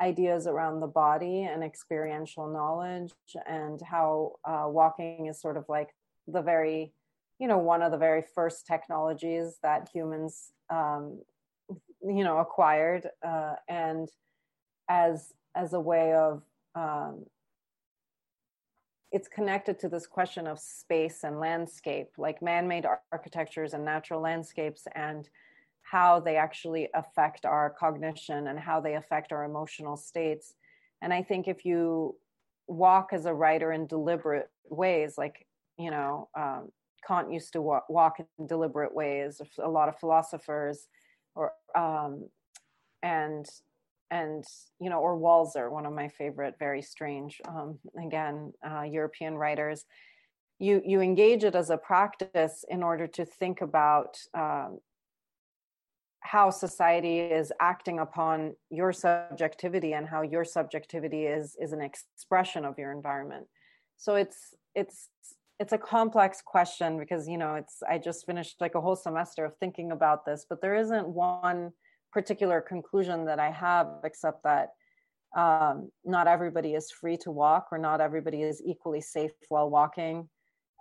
ideas around the body and experiential knowledge and how uh, walking is sort of like the very, you know, one of the very first technologies that humans, um, you know, acquired uh, and as as a way of um, it's connected to this question of space and landscape, like man made architectures and natural landscapes, and how they actually affect our cognition and how they affect our emotional states. And I think if you walk as a writer in deliberate ways, like, you know, um, Kant used to walk, walk in deliberate ways, a lot of philosophers, or um, and and you know or walser one of my favorite very strange um, again uh, european writers. You you engage it as a practice in order to think about um, how society is acting upon your subjectivity and how your subjectivity is is an expression of your environment. So it's it's it's a complex question because you know it's i just finished like a whole semester of thinking about this but there isn't one particular conclusion that I have, except that um, not everybody is free to walk, or not everybody is equally safe while walking,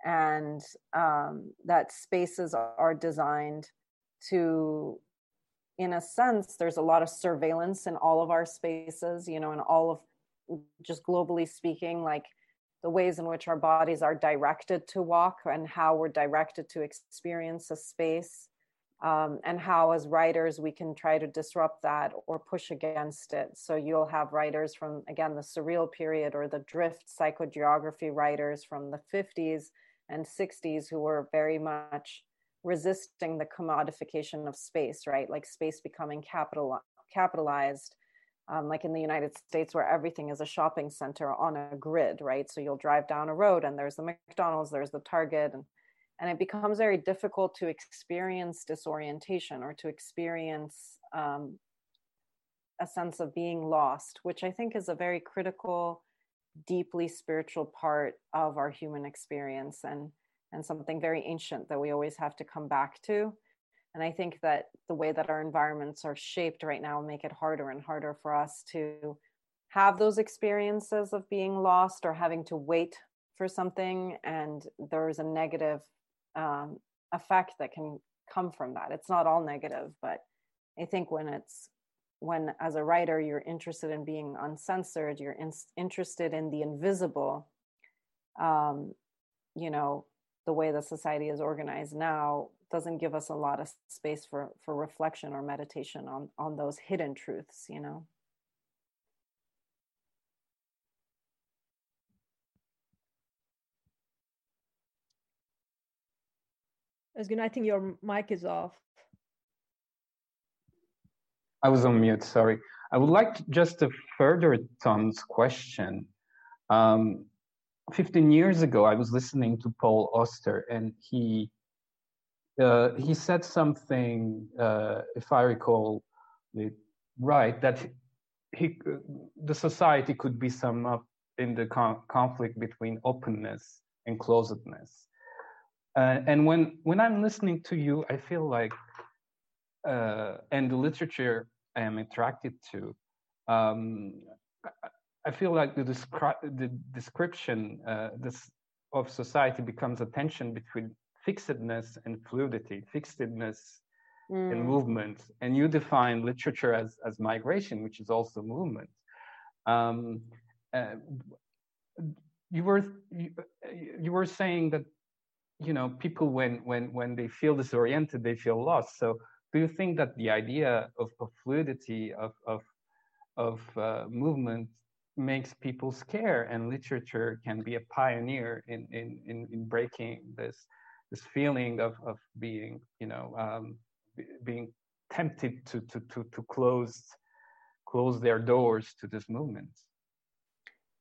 and um, that spaces are designed to, in a sense, there's a lot of surveillance in all of our spaces, you know, in all of just globally speaking, like the ways in which our bodies are directed to walk and how we're directed to experience a space um, and how as writers we can try to disrupt that or push against it so you'll have writers from again the surreal period or the drift psychogeography writers from the 50s and 60s who were very much resisting the commodification of space right like space becoming capital capitalized um, like in the United States, where everything is a shopping center on a grid, right? So you'll drive down a road and there's the McDonald's, there's the Target, and and it becomes very difficult to experience disorientation or to experience um, a sense of being lost which i think is a very critical deeply spiritual part of our human experience and and something very ancient that we always have to come back to. And i think that the way that our environments are shaped right now make it harder and harder for us to have those experiences of being lost or having to wait for something and there's a negative um, effect that can come from that. It's not all negative, but I think when it's when as a writer you're interested in being uncensored, you're in, interested in the invisible. Um, you know, the way that society is organized now doesn't give us a lot of space for for reflection or meditation on on those hidden truths. You know. Özgün, I think your mic is off. I was on mute, sorry. I would like to just to further Tom's question. Um, 15 years ago, I was listening to Paul Auster, and he uh, he said something, uh, if I recall it right, that he the society could be summed up in the con- conflict between openness and closedness. Uh, and when when I'm listening to you, I feel like, uh, and the literature I am attracted to, um, I feel like the, descri- the description uh, this of society becomes a tension between fixedness and fluidity, fixedness mm. and movement. And you define literature as, as migration, which is also movement. Um, uh, you were you, you were saying that you know people when when when they feel disoriented they feel lost. So do you think that the idea of, fluidity of of of uh, movement makes people scare and literature can be a pioneer in in in, in breaking this this feeling of of being you know um, being tempted to to to to close close their doors to this movement?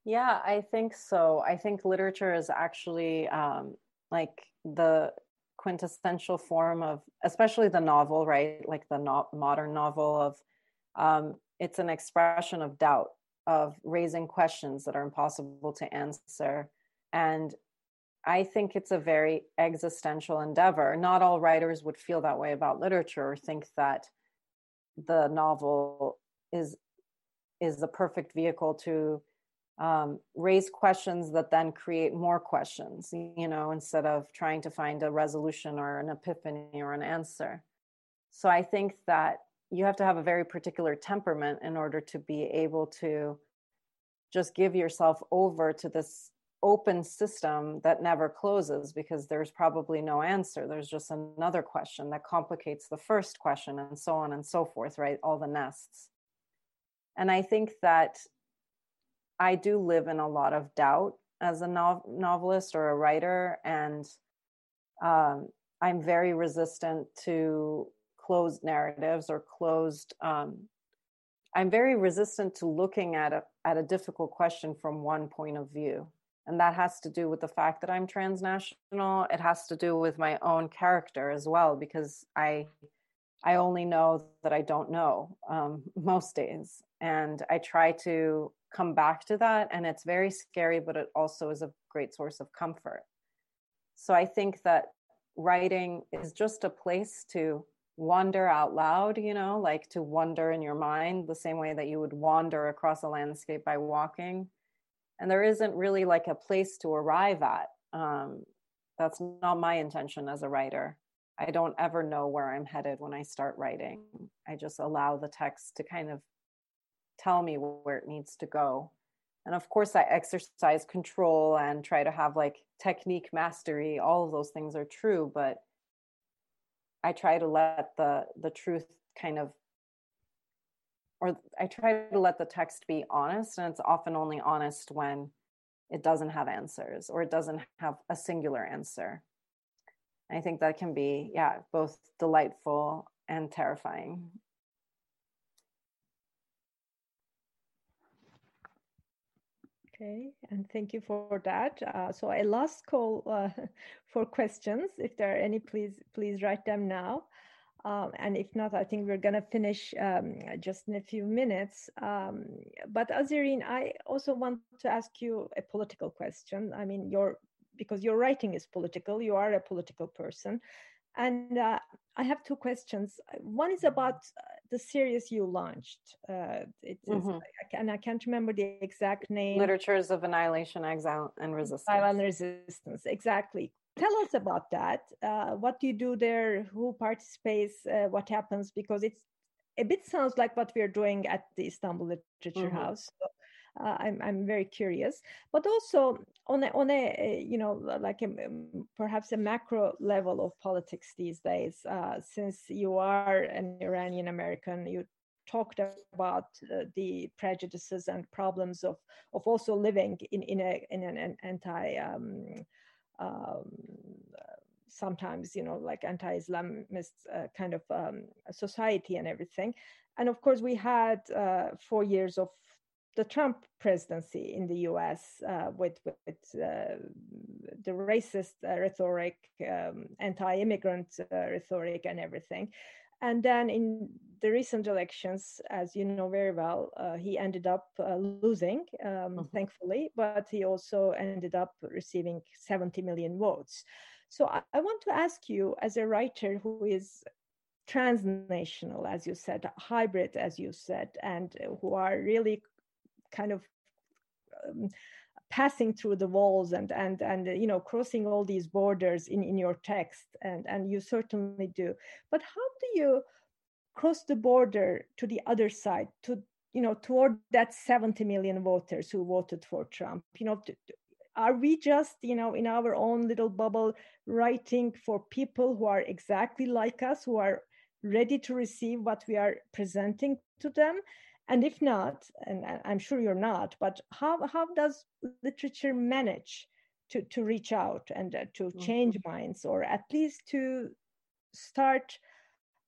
Yeah i think so. I think literature is actually um, like the quintessential form of especially the novel right like the no- modern novel of um, it's an expression of doubt of raising questions that are impossible to answer. And I think it's a very existential endeavor. Not all writers would feel that way about literature or think that the novel is is the perfect vehicle to um, raise questions that then create more questions you know instead of trying to find a resolution or an epiphany or an answer so i think that you have to have a very particular temperament in order to be able to just give yourself over to this open system that never closes because there's probably no answer. There's just another question that complicates the first question, and so on and so forth, right? All the nests. And I think that I do live in a lot of doubt as a nov- novelist or a writer, and um, I'm very resistant to closed narratives or closed um, i'm very resistant to looking at a at a difficult question from one point of view. And that has to do with the fact that i'm transnational. It has to do with my own character as well because i i only know that i don't know um, <laughs> most days. And i try to come back to that and it's very scary but it also is a great source of comfort so i think that writing is just a place to wander out loud, you know, like to wander in your mind the same way that you would wander across a landscape by walking. And there isn't really like a place to arrive at. Um, that's not my intention as a writer. I don't ever know where I'm headed when I start writing. I just allow the text to kind of tell me where it needs to go. And of course, I exercise control and try to have like technique mastery. All of those things are true, but I try to let the the truth kind of or I try to let the text be honest and it's often only honest when it doesn't have answers or it doesn't have a singular answer. I think that can be yeah, both delightful and terrifying. Okay, and thank you for that. Uh, so a last call uh, <laughs> for questions. If there are any, please please write them now. Um, and if not, I think we're going to finish um, just in a few minutes. Um, but Azareen, I also want to ask you a political question. I mean, your because your writing is political. You are a political person, and uh, I have two questions. One is about uh, the series you launched. Uh, it is, mm-hmm. and I can't remember the exact name. Literatures of Annihilation, Exile, and Resistance. Exile and Resistance, exactly. Tell us about that. Uh, what do you do there? Who participates? Uh, what happens? Because it's a bit sounds like what we're doing at the Istanbul Literature mm-hmm. House. So uh, I'm I'm very curious, but also on a, on a you know like a, perhaps a macro level of politics these days. Uh, since you are an Iranian American, you talked about uh, the prejudices and problems of of also living in in a in an anti um, um, sometimes, you know, like anti-Islamist uh, kind of um, society and everything. And of course, we had uh, four years of the Trump presidency in the U.S. Uh, with, with uh, the racist uh, rhetoric, um, anti-immigrant uh, rhetoric, and everything. And then in the recent elections, as you know very well, uh, he ended up uh, losing, um, mm-hmm. thankfully, but he also ended up receiving 70 million votes. So I, I want to ask you, as a writer who is transnational, as you said, hybrid, as you said, and who are really kind of um, passing through the walls and and and you know crossing all these borders in in your text and and you certainly do. But how do you cross the border to the other side to you know toward that 70 million voters who voted for trump? You know to, are we just you know in our own little bubble writing for people who are exactly like us who are ready to receive what we are presenting to them and if not and i'm sure you're not but how how does literature manage to to reach out and uh, to mm-hmm. change minds or at least to start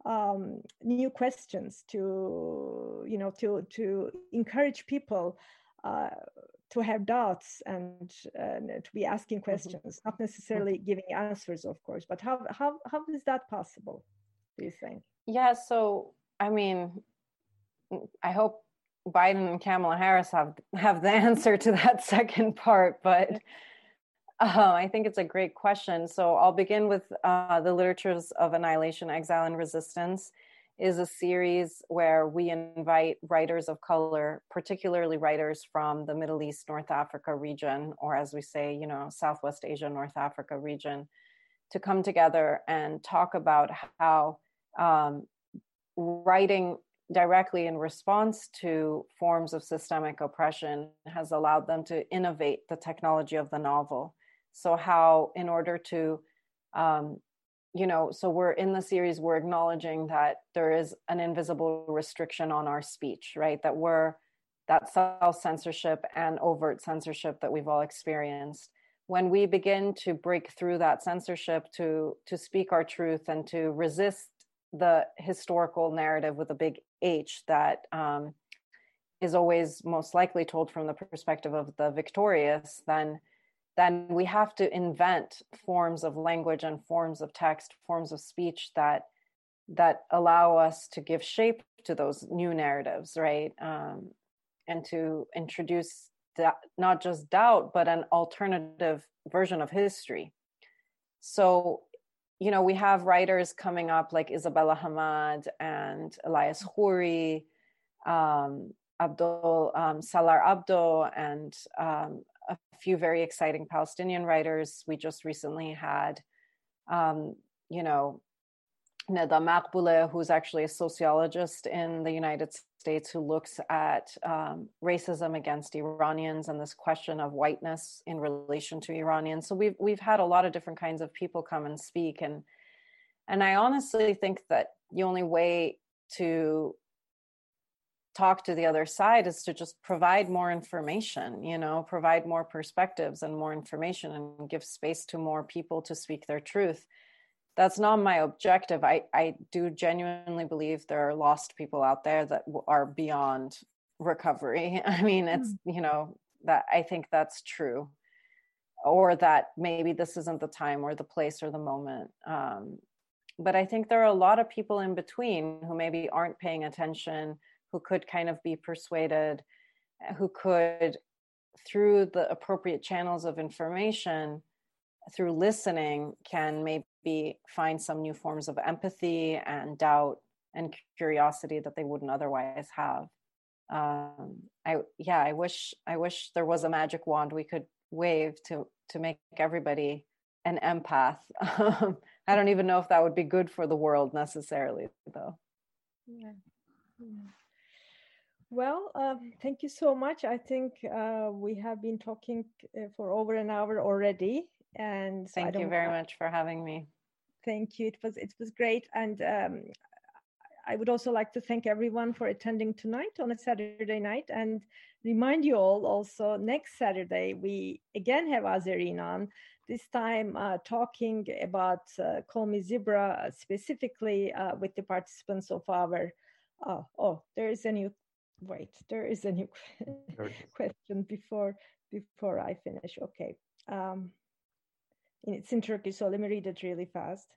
um, new questions to you know to to encourage people uh, to have doubts and uh, to be asking mm-hmm. questions mm-hmm. not necessarily giving answers of course but how how how is that possible do you think yeah so i mean I hope Biden and Kamala Harris have have the <laughs> answer to that second part, but uh, I think it's a great question. So I'll begin with uh, the literatures of annihilation, exile, and resistance. Is a series where we invite writers of color, particularly writers from the Middle East, North Africa region, or as we say, you know, Southwest Asia, North Africa region, to come together and talk about how um, writing directly in response to forms of systemic oppression has allowed them to innovate the technology of the novel. So, how, in order to, um, you know, so we're in the series, we're acknowledging that there is an invisible restriction on our speech, right? That we're, that self censorship and overt censorship that we've all experienced. When we begin to break through that censorship to to speak our truth and to resist the historical narrative with a big H that um, is always most likely told from the perspective of the victorious, then then we have to invent forms of language and forms of text, forms of speech that that allow us to give shape to those new narratives, right? Um, and to introduce that, not just doubt, but an alternative version of history. So you know, we have writers coming up like Isabella Hammad and Elias Khoury, um, Abdul um, Salar Abdoh, and um, a few very exciting Palestinian writers. We just recently had, um, you know, Neda Maghbouleh, who's actually a sociologist in the United States who looks at um, racism against Iranians and this question of whiteness in relation to Iranians. So we've we've had a lot of different kinds of people come and speak, and and I honestly think that the only way to talk to the other side is to just provide more information you know provide more perspectives and more information and give space to more people to speak their truth that's not my objective. I, I do genuinely believe there are lost people out there that are beyond recovery. <laughs> I mean, it's, mm. you know, that I think that's true. Or that maybe this isn't the time or the place or the moment. Um, but I think there are a lot of people in between who maybe aren't paying attention, who could kind of be persuaded, who could, through the appropriate channels of information, through listening, can maybe find some new forms of empathy and doubt and curiosity that they wouldn't otherwise have. Um, i yeah i wish i wish there was a magic wand we could wave to to make everybody an empath. Um, <laughs> i don't even know if that would be good for the world necessarily though. Yeah, yeah. Well, uh, thank you so much. I think uh, we have been talking uh, for over an hour already, and thank you very much for having me thank you. It was it was great, and um, I would also like to thank everyone for attending tonight on a Saturday night. And remind you all also next Saturday we again have Azareen on. This time uh, talking about uh, Call Me Zebra specifically uh, with the participants of our. oh, oh there is a new. Wait, there is a new <laughs> question before before I finish. Okay, um, it's in Turkish, so let me read it really fast.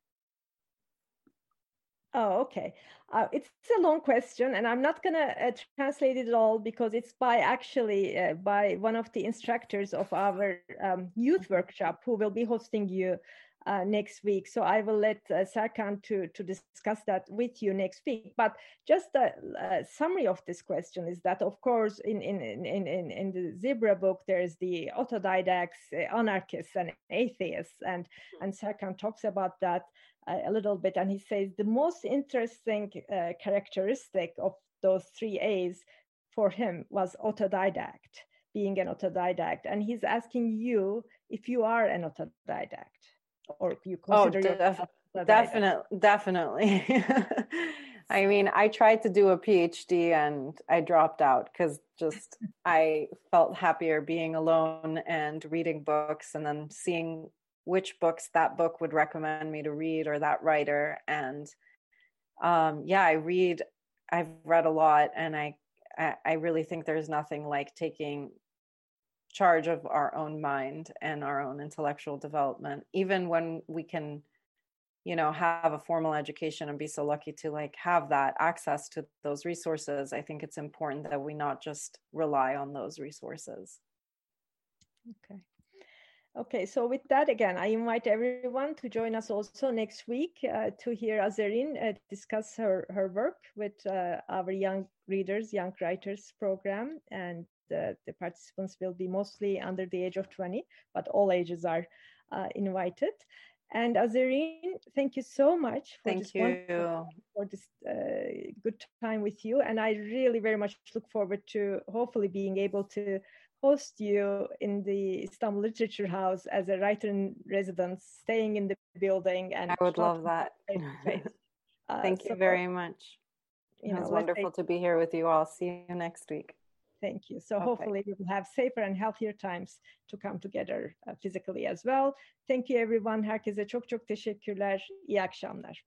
Oh, okay. Uh, it's a long question, and I'm not gonna uh, translate it all because it's by actually uh, by one of the instructors of our um, youth workshop who will be hosting you uh, next week. So I will let uh, Serkan to to discuss that with you next week. But just a, a, summary of this question is that, of course, in in in in, in the Zebra book, there's the autodidacts, uh, anarchists, and atheists, and and Serkan talks about that a little bit, and he says the most interesting uh, characteristic of those three A's for him was autodidact, being an autodidact, and he's asking you if you are an autodidact or you oh, consider oh, def- definitely, definitely. <laughs> I mean, I tried to do a PhD and I dropped out because just <laughs> I felt happier being alone and reading books and then seeing which books that book would recommend me to read or that writer and um, yeah i read i've read a lot and I, I i really think there's nothing like taking charge of our own mind and our own intellectual development even when we can you know have a formal education and be so lucky to like have that access to those resources i think it's important that we not just rely on those resources okay Okay, so with that, again, I invite everyone to join us also next week uh, to hear Azareen uh, discuss her, her work with uh, our young readers, young writers program. And the participants will be mostly under the age of 20, but all ages are uh, invited. And Azareen, thank you so much for thank this you. for this uh, good time with you. And I really very much look forward to hopefully being able to host you in the Istanbul Literature House as a writer in residence, staying in the building. And I would love that. <laughs> uh, Thank you so, very much. You know, it was wonderful to be here with you all. See you next week. Thank you. So okay. hopefully we will have safer and healthier times to come together uh, physically as well. Thank you everyone. Herkese çok çok teşekkürler. İyi akşamlar.